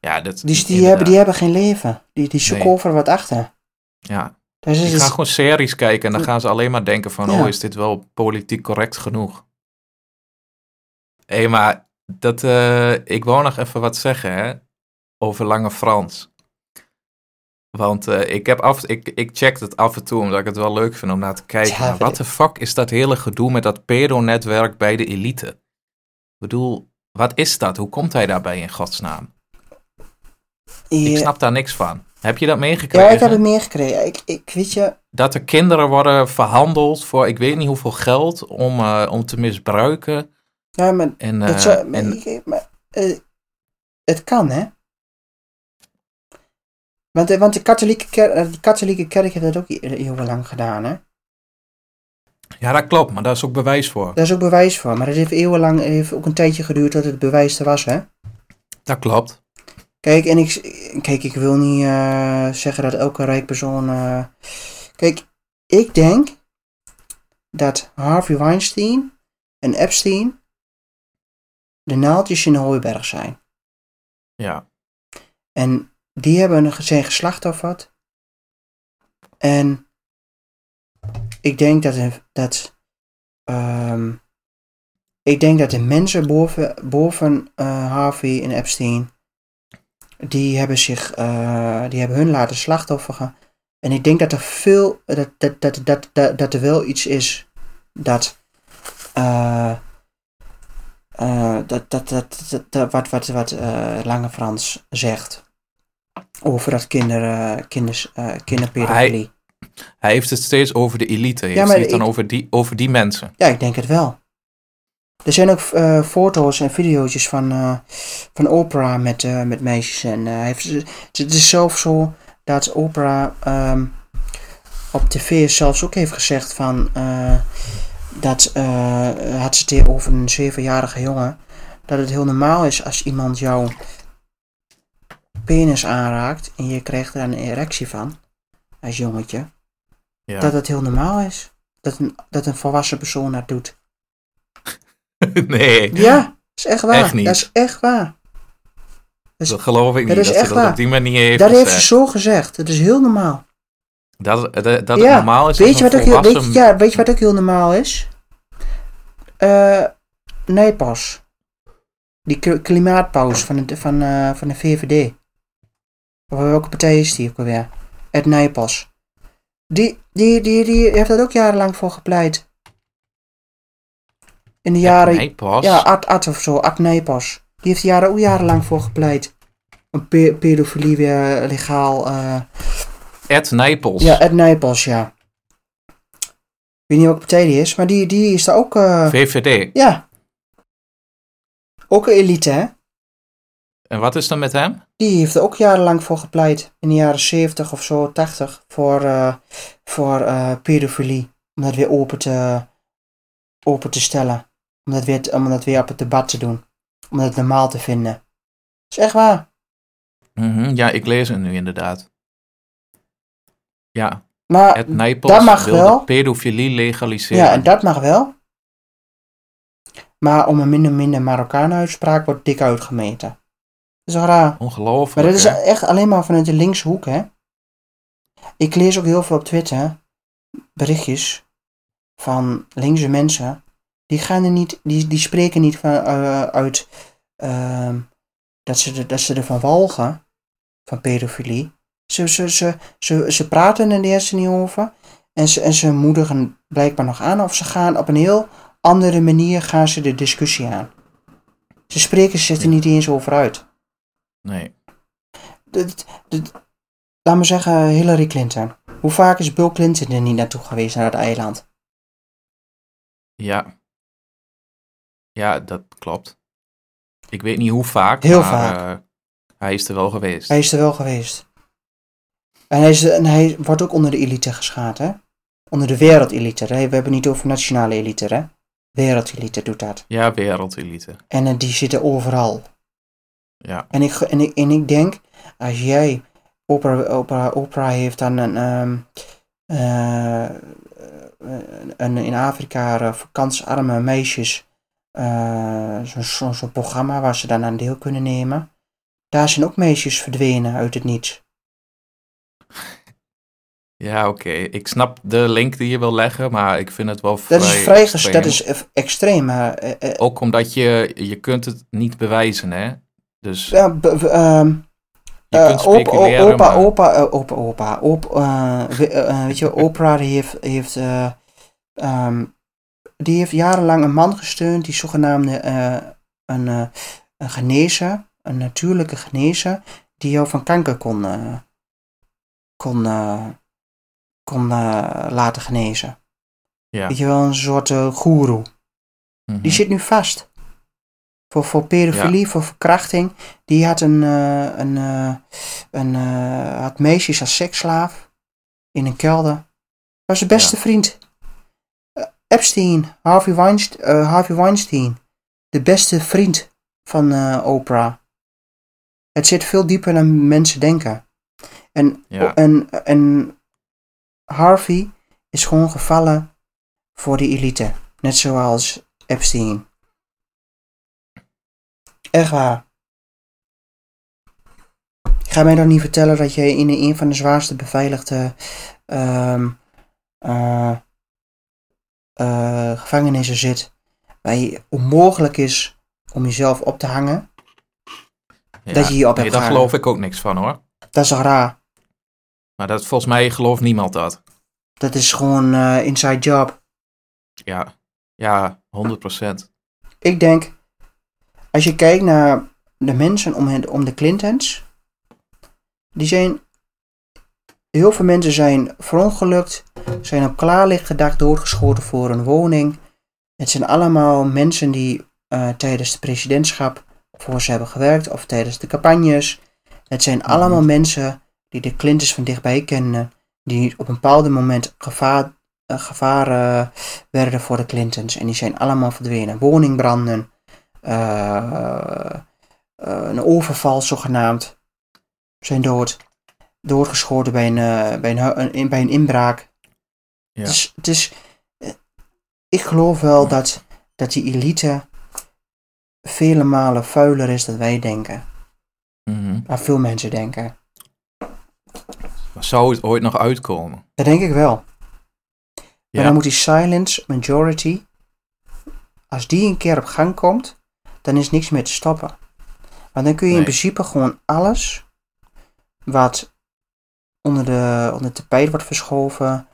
Ja, dat, Die, die, inderdaad. hebben, die hebben geen leven. Die, die zoeken Nee. over wat achter. Ja, Dus die is, gaan gewoon series kijken en dan gaan ze alleen maar denken van, Ja. oh, is dit wel politiek correct genoeg? Hé, maar dat, eh, ik wou nog even wat zeggen, hè, over Lange Frans. Want eh, ik, heb af, ik, ik check het af en toe omdat ik het wel leuk vind om naar te kijken. Ja, wat de fuck is dat hele gedoe met dat pedo-netwerk bij de elite? Ik bedoel, wat is dat? Hoe komt hij daarbij in godsnaam? Ik snap daar niks van. Heb je dat meegekregen? ja, ik heb het meegekregen. Ik, ik weet je, Dat er kinderen worden verhandeld voor ik weet niet hoeveel geld om, eh, om te misbruiken. ja, maar, En, dat eh, zou- maar, en ik- maar, eh, het kan, hè? Want, want de, katholieke kerk, de katholieke kerk heeft dat ook eeuwenlang gedaan, hè? ja, dat klopt, maar daar is ook bewijs voor. Daar is ook bewijs voor. Maar het heeft eeuwenlang, heeft ook een tijdje geduurd tot het bewijs er was, hè? Dat klopt. Kijk, en ik, kijk, ik wil niet eh, zeggen dat elke rijk persoon. eh, kijk, ik denk dat Harvey Weinstein en Epstein de naaldjes in de hooiberg zijn. Ja, En die hebben een- zijn geslachtofferd. En ik denk dat, dat ehm, ik denk dat de mensen boven, boven eh, Harvey en Epstein, die hebben zich, eh, die hebben hun laten slachtofferen. En ik denk dat er veel, dat, dat, dat, dat, dat, dat er wel iets is dat, eh, eh, dat, dat, dat, dat, dat- wat, wat, wat Lange Frans zegt over dat kinder, kinders, kinderpedofilie. hij heeft het steeds over de elite. Heeft Ja, maar hij het dan ik- over die, over die mensen? Ja, ik denk het wel. Er zijn ook eh, foto's en video's van, eh, van Oprah met, eh, met meisjes. En hij heeft, het is zelfs zo dat Oprah ehm, op tv zelfs ook heeft gezegd van... dat had ze het over een zevenjarige jongen. Dat het heel normaal is als iemand jouw penis aanraakt en je krijgt er een erectie van. Als jongetje. Ja. Dat het heel normaal is. Dat een, dat een volwassen persoon dat doet. nee, Ja, dat is echt waar. Echt niet. Dat is echt waar. is- dat geloof ik dat niet. is Dat, echt ze dat waar. op die manier heeft dat heeft ze zo gezegd. Dat is heel normaal. Dat, dat, dat het Ja, normaal is Weet je, wat ook heel, weet, je, ja, weet je wat ook heel normaal is? Eh nee, pas. Die klimaatpauze van de, van, eh, van de VVD. Of welke partij is die ook alweer? Ed Nijpas. Die, die, die, die heeft dat ook jarenlang voor gepleit. In de jaren... Ja, Ad, Ad of zo, Ad Nijpas. Die heeft jaren, ook jarenlang voor gepleit. Om pe pedofilie weer legaal... eh Ed Nijpels. ja, Ed Nijpas, ja. Ik weet niet welke partij die is, maar die, die is daar ook... eh, VVD. ja. Ook een elite, hè? En wat is er met hem? Die heeft er ook jarenlang voor gepleit. In de jaren 70 of zo, 80. Voor, eh, voor eh, pedofilie. Om dat weer open te, open te stellen. Om dat, weer, om dat weer op het debat te doen. Om dat normaal te vinden. Dat is echt waar. Mhm, Ja, ik lees het nu inderdaad. Ja, Maar het Nijpels dat mag wel. pedofilie legaliseren. Ja, en dat mag wel. Maar om een minder minder Marokkaan uitspraak wordt dik uitgemeten. Dat is toch raar. Ongelooflijk, Maar dat is hè? echt alleen maar vanuit de linkse hoek, hè. Ik lees ook heel veel op Twitter berichtjes van linkse mensen. Die gaan er niet, die, die spreken niet van, eh, uit ehm, dat, ze, dat ze ervan walgen, van pedofilie. Ze, ze, ze, ze, ze praten er eerst niet over. En ze, en ze moedigen blijkbaar nog aan. Of ze gaan op een heel andere manier gaan ze de discussie aan. Ze spreken zich er niet eens over uit. Nee. dit- dit- laat me zeggen, Hillary Clinton. Hoe vaak is Bill Clinton er niet naartoe geweest naar het eiland? Ja. Ja, dat klopt. Ik weet niet hoe vaak, Heel maar vaak. eh, hij is er wel geweest. Hij is er wel geweest. En hij, is, en hij wordt ook onder de elite geschaad, hè? Onder de wereldelite. hè? We hebben het niet over nationale elite, hè? Wereldelite doet dat. Ja, wereldelite. En eh, die zitten overal. Ja. En ik, en ik, en ik denk, als jij, Oprah, Oprah, Oprah heeft dan een, ehm, eh, een in Afrika vakantiearme meisjes, eh, zo'n zo, zo'n programma waar ze dan aan deel kunnen nemen. Daar zijn ook meisjes verdwenen uit het niets. Ja, oké. Ik snap de link die je wil leggen, maar ik vind het wel vrij Dat is vrij, extreem. dat is extreem, maar eh, eh, Ook omdat je, je kunt het niet bewijzen, hè? Dus ja, ehm, je kunt opa, speculeren, opa, maar... opa, opa, opa, op, we- weet je, Oprah heeft, heeft, eh, ehm, die heeft jarenlang een man gesteund die zogenaamde eh, een, eh, een genezer, een natuurlijke genezer, die jou van kanker kon, eh, kon, kon laten genezen. Ja. Weet je wel, een soort goeroe. Mhm. Die zit nu vast. Voor, voor pedofilie, voor verkrachting. Die had een, een, een had meisjes als seksslaaf in een kelder. Was zijn beste Ja. vriend. Epstein, Harvey Weinstein, eh, Harvey Weinstein. De beste vriend van eh, Oprah. Het zit veel dieper dan mensen denken. En, Ja. en, en Harvey is gewoon gevallen voor die elite. Net zoals Epstein. Echt waar. Ga mij dan niet vertellen dat jij in een van de zwaarste beveiligde eh, eh, gevangenissen zit. Waar je onmogelijk is om jezelf op te hangen. Ja. dat je je op Nee, hebt daar geloof ik ook niks van, hoor. Dat is raar? Maar dat, volgens mij gelooft niemand dat. Dat is gewoon eh, inside job. Ja, ja 100%. Ik denk, als je kijkt naar de mensen om, hen, om de Clintons, die zijn, heel veel mensen zijn verongelukt, zijn op klaarlichte dag doodgeschoten voor een woning. Het zijn allemaal mensen die eh, tijdens de presidentschap voor ze hebben gewerkt of tijdens de campagnes. Het zijn allemaal mensen die de Clintons van dichtbij kennen, die op een bepaald moment gevaar, eh, gevaar werden voor de Clintons. En die zijn allemaal verdwenen. Woningbranden, eh, een overval zogenaamd, zijn dood. Doodgeschoten bij een, bij een, bij een inbraak. Ja. Het is, eh, ik geloof wel dat, dat die elite vele malen vuiler is dan wij denken. Maar veel mensen denken. Zou het ooit nog uitkomen? Dat denk ik wel. Maar dan moet die silent majority, als die een keer op gang komt, dan is niks meer te stoppen. Want dan kun je in principe gewoon alles wat onder de, onder het tapijt wordt verschoven,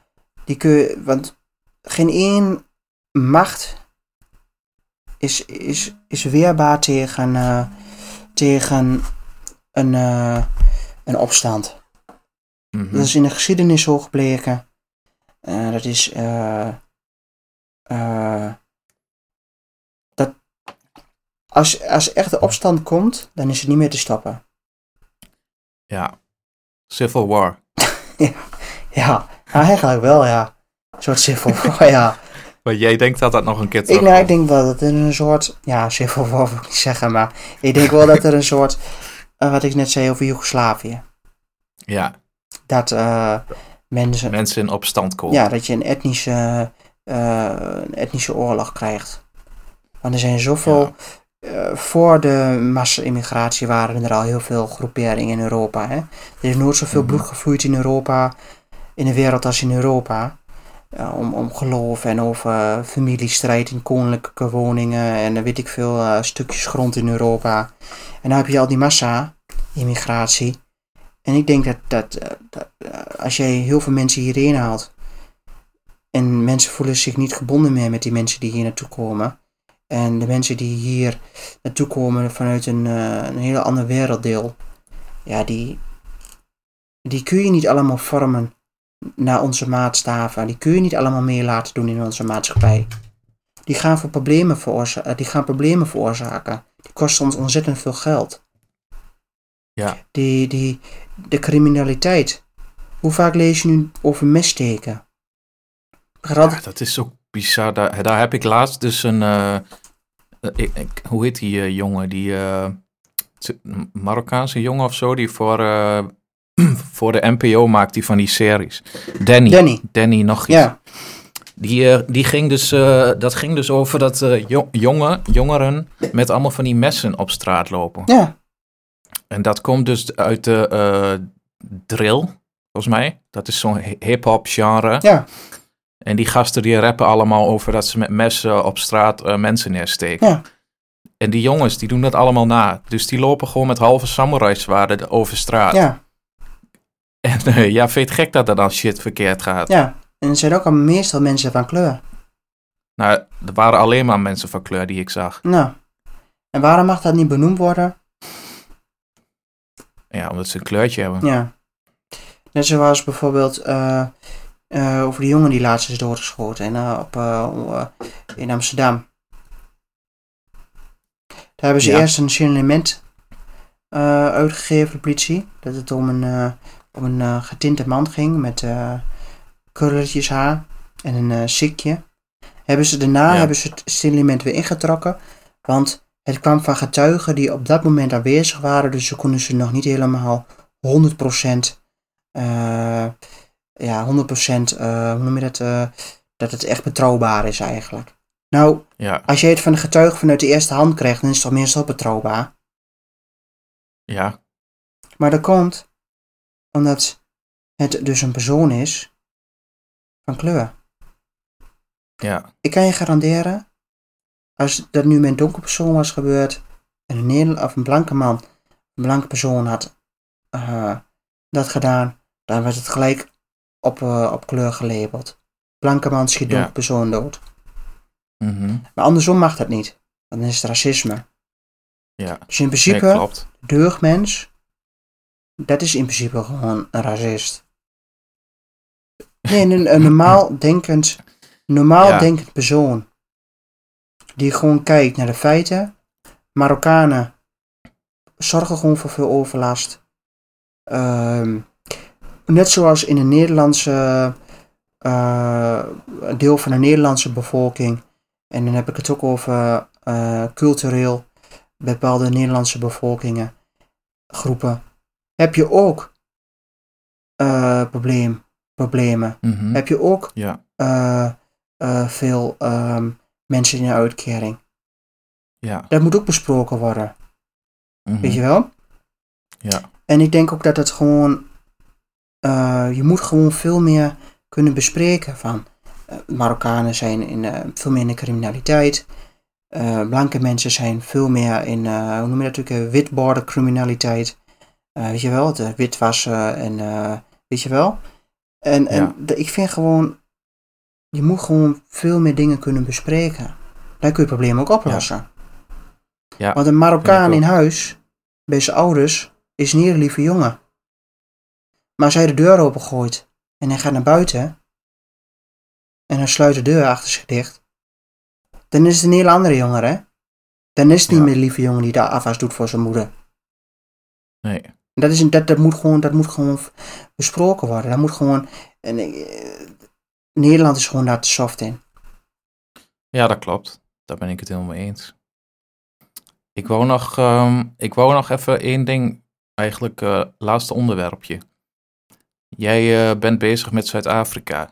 die kun je, want geen één macht is, is, is weerbaar tegen, eh, tegen een, eh, een opstand. Mhm. Dat is in de geschiedenis zo gebleken. Eh, dat is. dat als, als echt de opstand komt, dan is het niet meer te stoppen. Ja. Civil War. Ja, nou, eigenlijk wel, ja. Een soort civil war, ja. Maar jij denkt dat dat nog een keer Ik, nou, ik denk wel dat er een soort, ja, civil war wil ik niet zeggen, maar ik denk wel dat er een soort, eh, wat ik net zei over Joegoslavië, Ja, dat eh, mensen, mensen in opstand komen. ja, dat je een etnische, eh, een etnische oorlog krijgt. Want er zijn zoveel, voor de massa-immigratie waren er al heel veel groeperingen in Europa. Hè? Er is nooit zoveel Mhm. bloed gevloeid in Europa, in de wereld als in Europa. Eh, om, om geloof en over familiestrijd in koninklijke woningen en weet ik veel eh, stukjes grond in Europa. En dan heb je al die massa-immigratie. En ik denk dat, dat, eh, dat als jij heel veel mensen hierheen haalt en mensen voelen zich niet gebonden meer met die mensen die hier naartoe komen. En de mensen die hier naartoe komen vanuit een, een heel ander werelddeel, ja, die, die kun je niet allemaal vormen naar onze maatstaven. Die kun je niet allemaal mee laten doen in onze maatschappij. Die gaan, voor problemen veroorza- eh, die gaan problemen veroorzaken. Die kosten ons ontzettend veel geld. Ja. Die, die, de criminaliteit. Hoe vaak lees je nu over? Er Ja, dat is ook bizar. Daar, daar heb ik laatst dus een. eh, eh, ik, ik- hoe heet die jongen? Die Marokkaanse jongen of zo, die voor, voor de NPO maakt die van die series. Danny. Danny. Danny nog iets. Ja, Die, eh, die ging dus, eh, dat ging dus over dat eh, jo- jongen, jongeren met allemaal van die messen op straat lopen. ja, En dat komt dus uit de drill, volgens mij. Dat is zo'n hi- hip-hop genre. ja, En die gasten die rappen allemaal over dat ze met messen op straat mensen neersteken. Ja. En die jongens, die doen dat allemaal na. Dus die lopen gewoon met halve samurai zwaarden over straat. ja, En eh, ja, vind je het gek dat er dan shit verkeerd gaat? ja. En het zijn ook al meestal mensen van kleur. Nou, er waren alleen maar mensen van kleur die ik zag. Nou, en waarom mag dat niet benoemd worden? Ja, omdat ze een kleurtje hebben. Ja. Net zoals bijvoorbeeld eh, eh, over die jongen die laatst is doodgeschoten en, op, in Amsterdam. Daar hebben ze Ja. eerst een signalement uitgegeven, de politie. Dat het om een, om een eh, getinte man ging met eh krulletjes haar en een sikje. Hebben ze, daarna Ja. hebben ze het signalement weer ingetrokken, want het kwam van getuigen die op dat moment aanwezig waren, dus ze konden ze nog niet helemaal 100% eh ja, 100% eh, hoe noem je dat, dat het echt betrouwbaar is eigenlijk. Nou, Ja, als je het van de getuige vanuit de eerste hand krijgt, dan is het toch meestal betrouwbaar. ja, Maar dat komt omdat het dus een persoon is van kleur. ja, Ik kan je garanderen, als dat nu met een donker persoon was gebeurd, en een, Nederl- of een blanke man, een blanke persoon had eh, dat gedaan, dan werd het gelijk op, eh, op kleur gelabeld. Blanke man schiet Ja. donker persoon dood. mhm, Maar andersom mag dat niet. Dan is het racisme. ja. Dus in Nee, principe, klopt. deugdmens, dat is in principe gewoon een racist. Nee, een, een normaal denkend, normaal Ja. denkend persoon. Die gewoon kijkt naar de feiten. Marokkanen zorgen gewoon voor veel overlast. Ehm, net zoals in de Nederlandse eh, deel van de Nederlandse bevolking. En dan heb ik het ook over eh, cultureel bepaalde Nederlandse bevolkingen, groepen. Heb je ook eh, probleem, problemen? Mhm, Heb je ook Ja, eh, eh, veel ehm, mensen in een uitkering? ja. Dat moet ook besproken worden, mhm, weet je wel? Ja, En ik denk ook dat het gewoon, je moet gewoon veel meer kunnen bespreken van Marokkanen zijn in, veel meer in de criminaliteit. Blanke mensen zijn veel meer in, hoe noem je dat natuurlijk, witborder criminaliteit. Eh, weet je wel, het witwassen en eh, weet je wel. En, en Ja. de- ik vind gewoon, je moet gewoon veel meer dingen kunnen bespreken. Dan kun je het probleem ook oplossen. Ja, Want een Marokkaan in huis, bij zijn ouders, is niet een lieve jongen. Maar als hij de deur opengooit en hij gaat naar buiten en hij sluit de deur achter zich dicht, dan is het een heel andere jongen, hè? Dan is het niet Ja. meer de lieve jongen die daar afwas doet voor zijn moeder. Nee. Dat, is, een- dat, dat, moet gewoon, dat moet gewoon besproken worden. Dat moet gewoon. En, eh, Nederland is gewoon daar te soft in. Ja, dat klopt. Daar ben ik het helemaal mee eens. Ik wou nog, ehm, ik wou nog even één ding, eigenlijk eh laatste onderwerpje. Jij eh, bent bezig met Zuid-Afrika.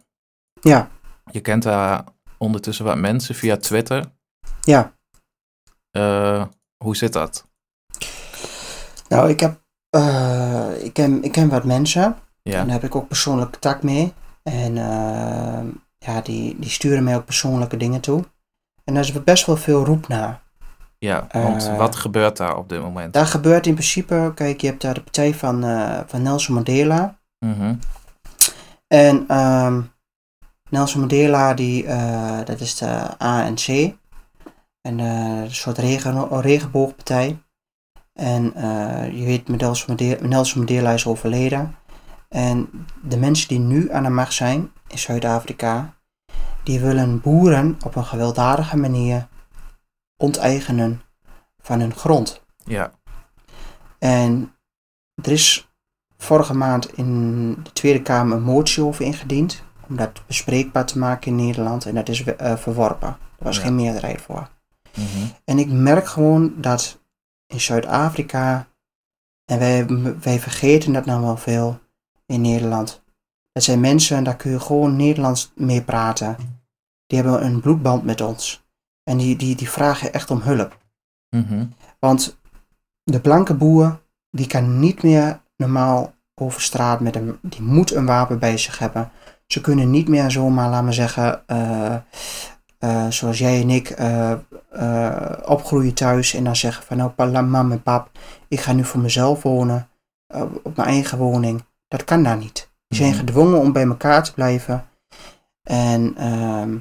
Ja, Je kent daar ondertussen wat mensen via Twitter. ja. Hoe zit dat? Nou, ik heb. Eh, ik, ken, ik ken wat mensen. En daar heb ik ook persoonlijk contact mee. En eh, ja, die, die sturen mij ook persoonlijke dingen toe. En daar is best wel veel roep naar. ja want eh, wat gebeurt daar op dit moment? Daar gebeurt in principe, kijk, je hebt daar de partij van, van Nelson Mandela. Mhm. En ehm, Nelson Mandela, die, dat is de ANC. En een soort regen, regenboogpartij. En eh, je weet, Nelson Mandela, is overleden. En de mensen die nu aan de macht zijn in Zuid-Afrika, die willen boeren op een gewelddadige manier onteigenen van hun grond. Ja, En er is vorige maand in de Tweede Kamer een motie over ingediend. Om dat bespreekbaar te maken in Nederland. En dat is eh, verworpen. Er was Ja. geen meerderheid voor. mhm. En ik merk gewoon dat in Zuid-Afrika. En wij, wij vergeten dat nou wel veel in Nederland. Dat zijn mensen, daar kun je gewoon Nederlands mee praten. Die hebben een bloedband met ons. En die, die, die vragen echt om hulp. Mhm. Want de blanke boer, die kan niet meer normaal over straat met een, die moet een wapen bij zich hebben. Ze kunnen niet meer zomaar, laat maar zeggen, eh, eh, zoals jij en ik, eh, eh, opgroeien thuis en dan zeggen van nou, mam en pap, ik ga nu voor mezelf wonen, eh, op mijn eigen woning. Dat kan daar niet. Die zijn Mhm. gedwongen om bij elkaar te blijven. En ehm,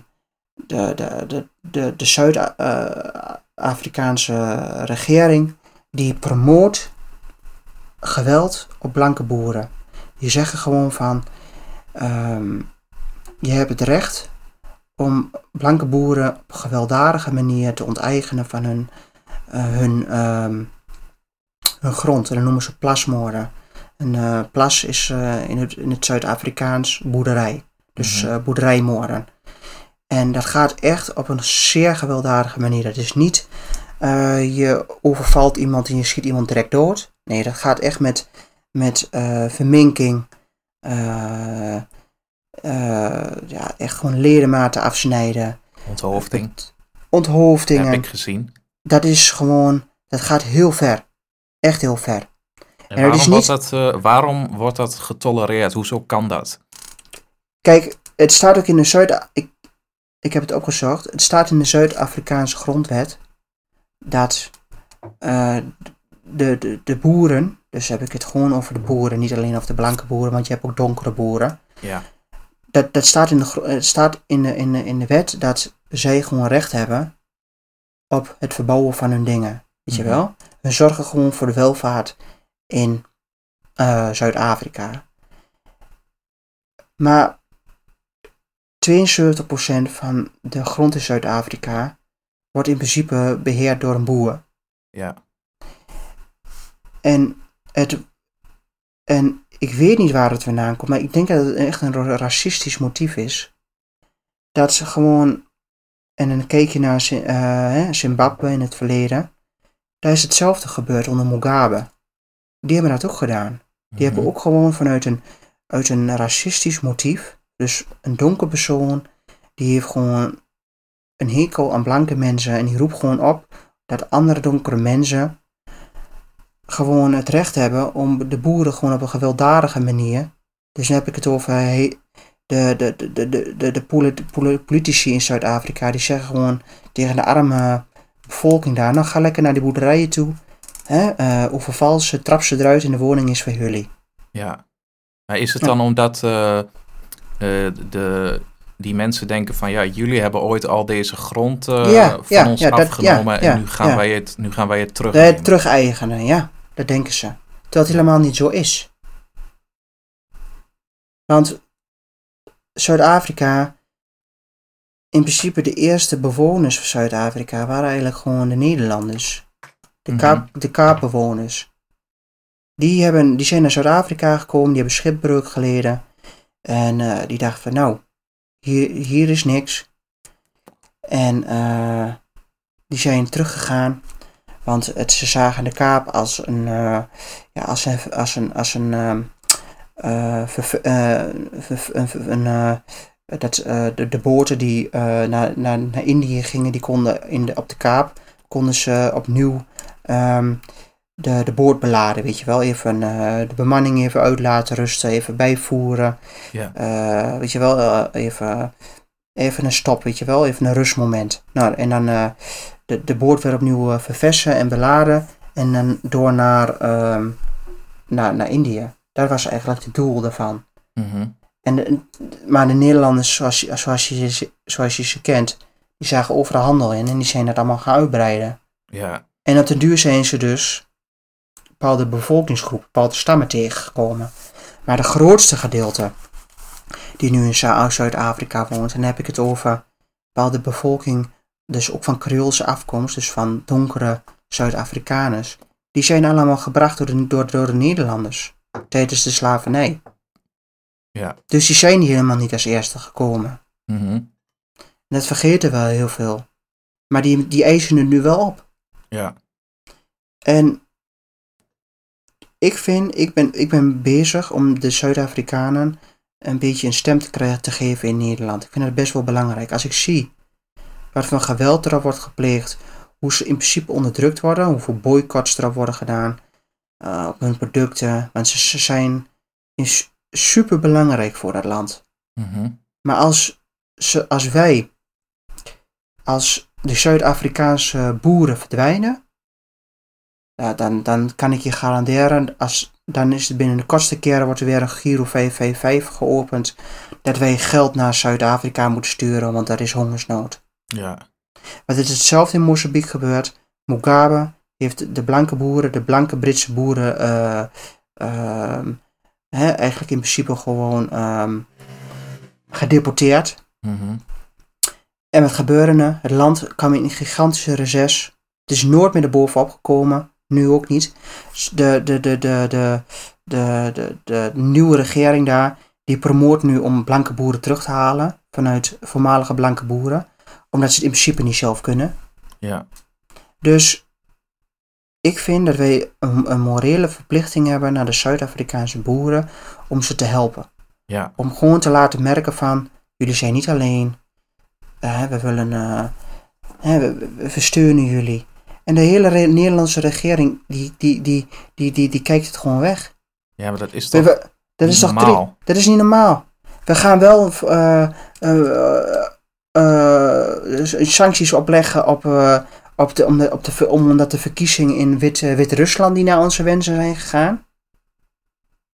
de, de, de, de, de Zuid-Afrikaanse regering die promoot geweld op blanke boeren. Die zeggen gewoon van ehm, je hebt het recht om blanke boeren op een gewelddadige manier te onteigenen van hun, eh, hun, ehm, hun grond. En dat noemen ze plasmoorden. Een eh, plas is eh, in het, in het Zuid-Afrikaans boerderij. Dus eh, boerderijmoorden. En dat gaat echt op een zeer gewelddadige manier. Dat is niet je overvalt iemand en je schiet iemand direct dood. Nee, dat gaat echt met, met verminking. Eh, ja, echt gewoon ledematen afsnijden. Onthoofding. Onthoofdingen. Heb ik gezien. Dat is gewoon, dat gaat heel ver. Echt heel ver. En waarom, is wordt niet- dat, eh, waarom wordt dat getolereerd? Hoezo kan dat? Kijk, het staat ook in de Zuid... Ik, ik heb het opgezocht. Het staat in de Zuid-Afrikaanse grondwet dat eh, de, de, de boeren, dus heb ik het gewoon over de boeren, niet alleen over de blanke boeren, want je hebt ook donkere boeren. Ja. Dat, dat staat, in de, het staat in, de, in, de, in de wet dat zij gewoon recht hebben op het verbouwen van hun dingen. Weet je Mhm. wel? We zorgen gewoon voor de welvaart in eh, Zuid-Afrika. Maar 72% van de grond in Zuid-Afrika wordt in principe beheerd door een boer. Ja. En, het, en ik weet niet waar het vandaan komt, maar ik denk dat het echt een ra- racistisch motief is. Dat ze gewoon, en dan keek je naar eh, Zimbabwe in het verleden, daar is hetzelfde gebeurd onder Mugabe. Die hebben dat ook gedaan. Die hebben Mhm. ook gewoon vanuit een, uit een racistisch motief, dus een donker persoon, die heeft gewoon een hekel aan blanke mensen en die roept gewoon op dat andere donkere mensen gewoon het recht hebben om de boeren gewoon op een gewelddadige manier. Dus dan heb ik het over de, de, de, de, de, de, de poli- poli- politici in Zuid-Afrika. Die zeggen gewoon tegen de arme bevolking daar, nou ga lekker naar die boerderijen toe. Hè, eh, overval ze, trap ze eruit en de woning is voor jullie. Ja. Maar is het Ja. dan omdat eh, eh, de, die mensen denken van ja, jullie hebben ooit al deze grond Ja, van ja, ons dat- afgenomen en nu, gaan wij het, nu gaan wij het terug. Terug-eigenen, ja, dat denken ze. Terwijl het helemaal niet zo is. Want Zuid-Afrika in principe de eerste bewoners van Zuid-Afrika waren eigenlijk gewoon de Nederlanders. De, Mhm. kaap, de kaapbewoners. Die, hebben, die zijn naar Zuid-Afrika gekomen, die hebben schipbreuk geleden. En eh, die dachten van nou, hier, hier is niks. En eh, die zijn teruggegaan. Want het, ze zagen de kaap als een, eh, ja, als een, als een, als een, ehm, eh, eh, een, dat, de, de boten die eh, naar, naar, naar Indië gingen, die konden in de, op de kaap, konden ze opnieuw ehm, de, de boot beladen, weet je wel. Even de bemanning even uit laten rusten, even bijvoeren. Ja. Weet je wel, even, even een stop, weet je wel, even een rustmoment. Nou, en dan de, de boot weer opnieuw eh, verversen en beladen en dan door naar, ehm, naar, naar Indië. Dat was eigenlijk het doel daarvan. Mhm. En de- maar de Nederlanders, zoals, je- zoals, je, ze- zoals je ze kent, die zagen overal handel in en die zijn dat allemaal gaan uitbreiden. Ja. En op den duur zijn ze dus bepaalde bevolkingsgroepen, bepaalde stammen tegengekomen. Maar de grootste gedeelte die nu in Zu- Zuid-Afrika woont, en dan heb ik het over bepaalde bevolking, dus ook van Creoolse afkomst, dus van donkere Zuid-Afrikaners, die zijn allemaal gebracht door de, door, door de Nederlanders tijdens de slavernij. Ja. Dus die zijn hier helemaal niet als eerste gekomen. Mhm. En dat vergeten we heel veel. Maar die, die eisen het nu wel op. Ja. En ik vind, ik ben, ik ben bezig om de Zuid-Afrikanen een beetje een stem te krijgen te geven in Nederland. Ik vind dat best wel belangrijk. Als ik zie voor geweld erop wordt gepleegd, hoe ze in principe onderdrukt worden, hoeveel boycotts erop worden gedaan eh, op hun producten, want ze, ze zijn super belangrijk voor dat land. Mhm. Maar als, ze, als wij, als de Zuid-Afrikaanse boeren verdwijnen, ja, dan, dan kan ik je garanderen, als, dan is het binnen de kortste keren wordt er weer een Giro 555 geopend, dat wij geld naar Zuid-Afrika moeten sturen, want daar is hongersnood. Ja. Want het is hetzelfde in Mozambique gebeurd. Mugabe heeft de blanke boeren, de blanke Britse boeren, eh, ehm, hè, eigenlijk in principe gewoon ehm, gedeporteerd. Mhm. En wat gebeurde er? Het land kwam in een gigantische reces. Het is nooit meer erbovenop gekomen. Nu ook niet. De, de, de, de, de, de, de, de nieuwe regering daar, die promoot nu om blanke boeren terug te halen. Vanuit voormalige blanke boeren. Omdat ze het in principe niet zelf kunnen. Ja. Dus ik vind dat wij een, een morele verplichting hebben naar de Zuid-Afrikaanse boeren om ze te helpen. Ja. Om gewoon te laten merken van, jullie zijn niet alleen. Eh, we willen, eh, we, we- we steunen jullie. En de hele re- Nederlandse regering, die, die, die, die, die, die kijkt het gewoon weg. Ja, maar dat is toch we- dat is niet toch normaal? Dat is niet normaal. We gaan wel eh, sancties opleggen op, eh, op de, om de, op de, ver- omdat de verkiezingen in eh, Wit-Rusland die naar onze wensen zijn gegaan.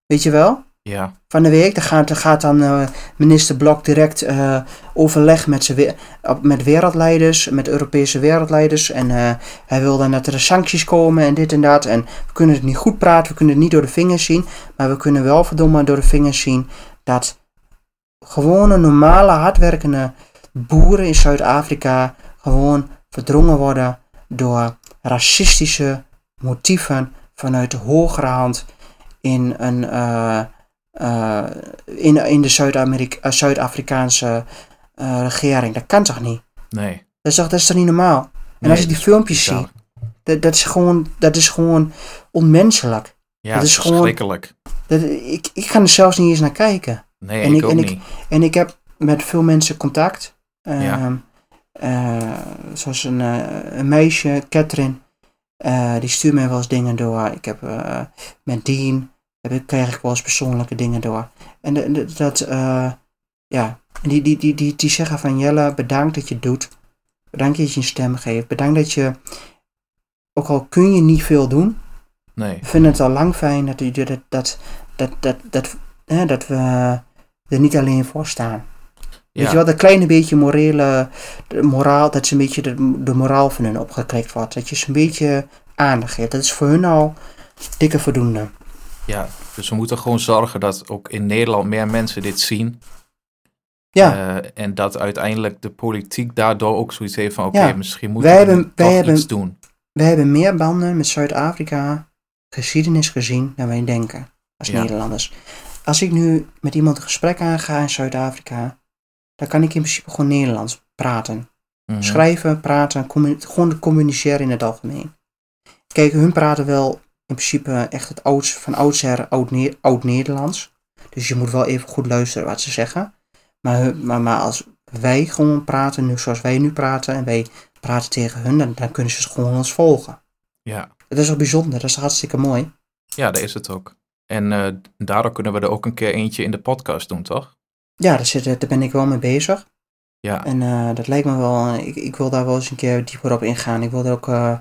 Weet je wel? Ja. van de week. Dan gaat, dan gaat dan eh, minister Blok direct eh, overleg met, we- met wereldleiders, met Europese wereldleiders. En eh, hij wil dan dat er sancties komen en dit en dat. En we kunnen het niet goed praten, we kunnen het niet door de vingers zien. Maar we kunnen wel verdomme door de vingers zien dat gewone, normale, hardwerkende boeren in Zuid-Afrika gewoon verdrongen worden door racistische motieven vanuit de hogere hand in een eh, eh, in, in de Zuid-Amerika- eh, Zuid-Afrikaanse eh, regering. Dat kan toch niet? Nee. Dat is toch, dat is toch niet normaal? En Nee, als ik die filmpjes zie, dat, dat, is gewoon, dat is gewoon onmenselijk. Ja, Dat is gewoon- verschrikkelijk. Dat, ik, ik ga er zelfs niet eens naar kijken. Nee, en ik, ik- ook en ik- niet. En ik heb met veel mensen contact. Ja. Ehm, eh, zoals een, eh, een meisje, Catherine, eh, die stuurt mij wel eens dingen door. Ik heb met Dean, heb ik, krijg ik wel eens persoonlijke dingen door. En de- de- dat, ja, die, die, die, die, die zeggen van Jelle, bedankt dat je het doet. Bedankt dat je een stem geeft. Bedankt dat je, ook al kun je niet veel doen, Nee. we vinden het al lang fijn dat, dat, dat, dat, dat, dat, hè, dat we er niet alleen voor staan. Weet Ja. je wel, dat kleine beetje morele, de moraal, dat ze een beetje de, de moraal van hun opgekrikt wordt. Dat je ze een beetje aandacht geeft. Dat is voor hun al dikke voldoende. ja, dus we moeten gewoon zorgen dat ook in Nederland meer mensen dit zien. Ja. Eh, en dat uiteindelijk de politiek daardoor ook zoiets heeft van oké, Ja. misschien moeten Wij we hebben- wij toch hebben- iets doen. We hebben meer banden met Zuid-Afrika geschiedenis gezien dan wij denken als Ja. Nederlanders. Als ik nu met iemand een gesprek aanga in Zuid-Afrika, dan kan ik in principe gewoon Nederlands praten. Mhm. Schrijven, praten, gewoon communiceren in het algemeen. Kijk, hun praten wel in principe echt het ouds, van oudsher oud-Ne- oud-Nederlands. Dus je moet wel even goed luisteren wat ze zeggen. Maar, maar, maar als wij gewoon praten, nu zoals wij nu praten, en wij praten tegen hun, dan, dan kunnen ze gewoon ons volgen. Ja. Dat is ook bijzonder, dat is hartstikke mooi. ja, dat is het ook. En eh, daardoor kunnen we er ook een keer eentje in de podcast doen, toch? Ja, daar, zit, daar ben ik wel mee bezig. Ja, En eh, dat lijkt me wel, ik, ik wil daar wel eens een keer dieper op ingaan. Ik wil er ook eh,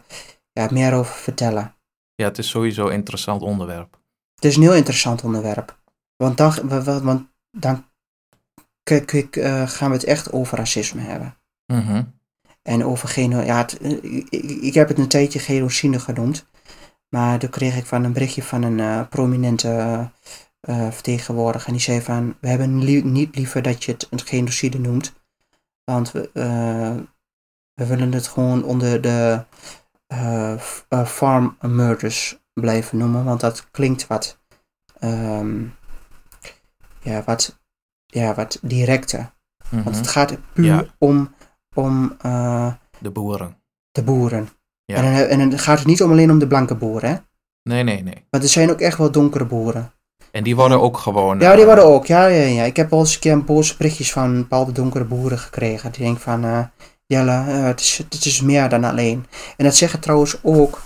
ja, meer over vertellen. ja het is sowieso een interessant onderwerp. Het is een heel interessant onderwerp. Want dan, wa- wa- want dan k- k- eh, gaan we het echt over racisme hebben. Mhm. En over geno... Ja, het, ik, ik- ik heb het een tijdje genocide genoemd. Maar toen kreeg ik van een berichtje van een prominente eh, vertegenwoordiger. En die zei van, we hebben li- niet liever dat je het een genocide noemt. Want we, eh, we willen het gewoon onder de eh, farm murders blijven noemen. Want dat klinkt wat, ehm, ja, wat, ja, wat directer. Mhm. Want het gaat puur Ja. om, om De boeren. de boeren. Ja. En, dan, en dan gaat het niet om alleen om de blanke boeren, hè? Nee, nee, nee. Want er zijn ook echt wel donkere boeren. En die worden ook gewoon... Ja, die eh, worden ook. Ja, ja, ja. Ik heb wel eens een keer een boze berichtjes van bepaalde donkere boeren gekregen. Die denken van, eh Jelle, eh, het, is, het is meer dan alleen. En dat zeggen trouwens ook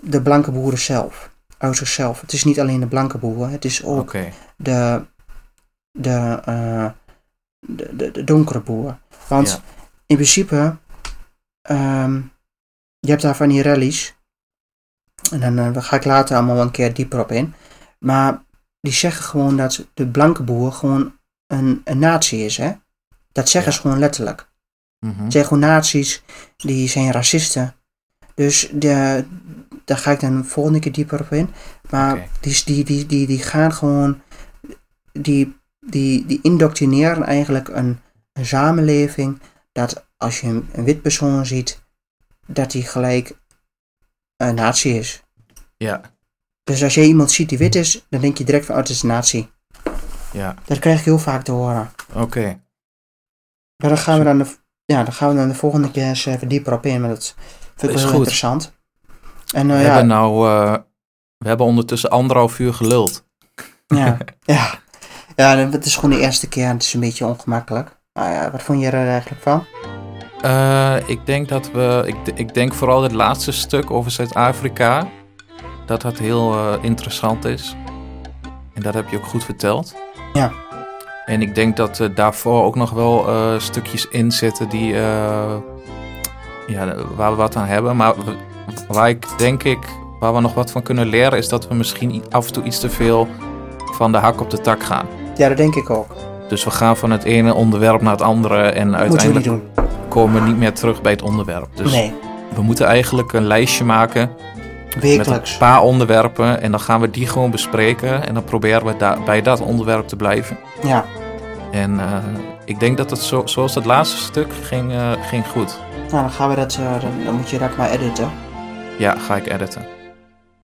de blanke boeren zelf. Uit zichzelf. Het is niet alleen de blanke boeren. Het is ook de, de, de, de, de donkere boeren. Want Ja. in principe, ehm, je hebt daar van die rallies. En dan ga ik later allemaal een keer dieper op in. Maar die zeggen gewoon dat de blanke boer gewoon een, een natie is, hè? Dat zeggen Ja. ze gewoon letterlijk. Mhm. Het zijn gewoon nazi's, die zijn racisten. Dus de, daar ga ik dan de volgende keer dieper op in. Maar die, die, die, die, die gaan gewoon, die, die, die indoctrineren eigenlijk een, een samenleving dat als je een, een wit persoon ziet, dat hij gelijk een nazi is. Ja, Dus als je iemand ziet die wit is, dan denk je direct van, oh, het is een nazi. ja. Dat krijg ik heel vaak te horen. Oké. Maar dan gaan we dan de, ja, dan gaan we dan de volgende keer eens even dieper op in, maar dat vind ik Is wel heel goed. interessant. En We eh, ja, hebben nou... eh, we hebben ondertussen anderhalf uur geluld. ja, ja. ja, het is gewoon de eerste keer en het is een beetje ongemakkelijk. Nou ja, wat vond je er eigenlijk van? Eh, ik denk dat we... Ik, ik denk vooral het laatste stuk over Zuid-Afrika... dat dat heel eh, interessant is. En dat heb je ook goed verteld. Ja. En ik denk dat er daarvoor ook nog wel eh, stukjes in zitten die... eh, ja, waar we wat aan hebben. Maar waar ik denk ik... Waar we nog wat van kunnen leren... is dat we misschien af en toe iets te veel... van de hak op de tak gaan. Ja, dat denk ik ook. Dus we gaan van het ene onderwerp naar het andere... en we uiteindelijk komen we niet meer terug bij het onderwerp. Dus nee, we moeten eigenlijk een lijstje maken met wekelijks. een paar onderwerpen en dan gaan we die gewoon bespreken en dan proberen we daar bij dat onderwerp te blijven. Ja, En eh, ik denk dat het zo, zoals het laatste stuk ging, eh, ging goed. nou dan gaan we dat, eh, dan, dan moet je dat maar editen. Ja, ga ik editen.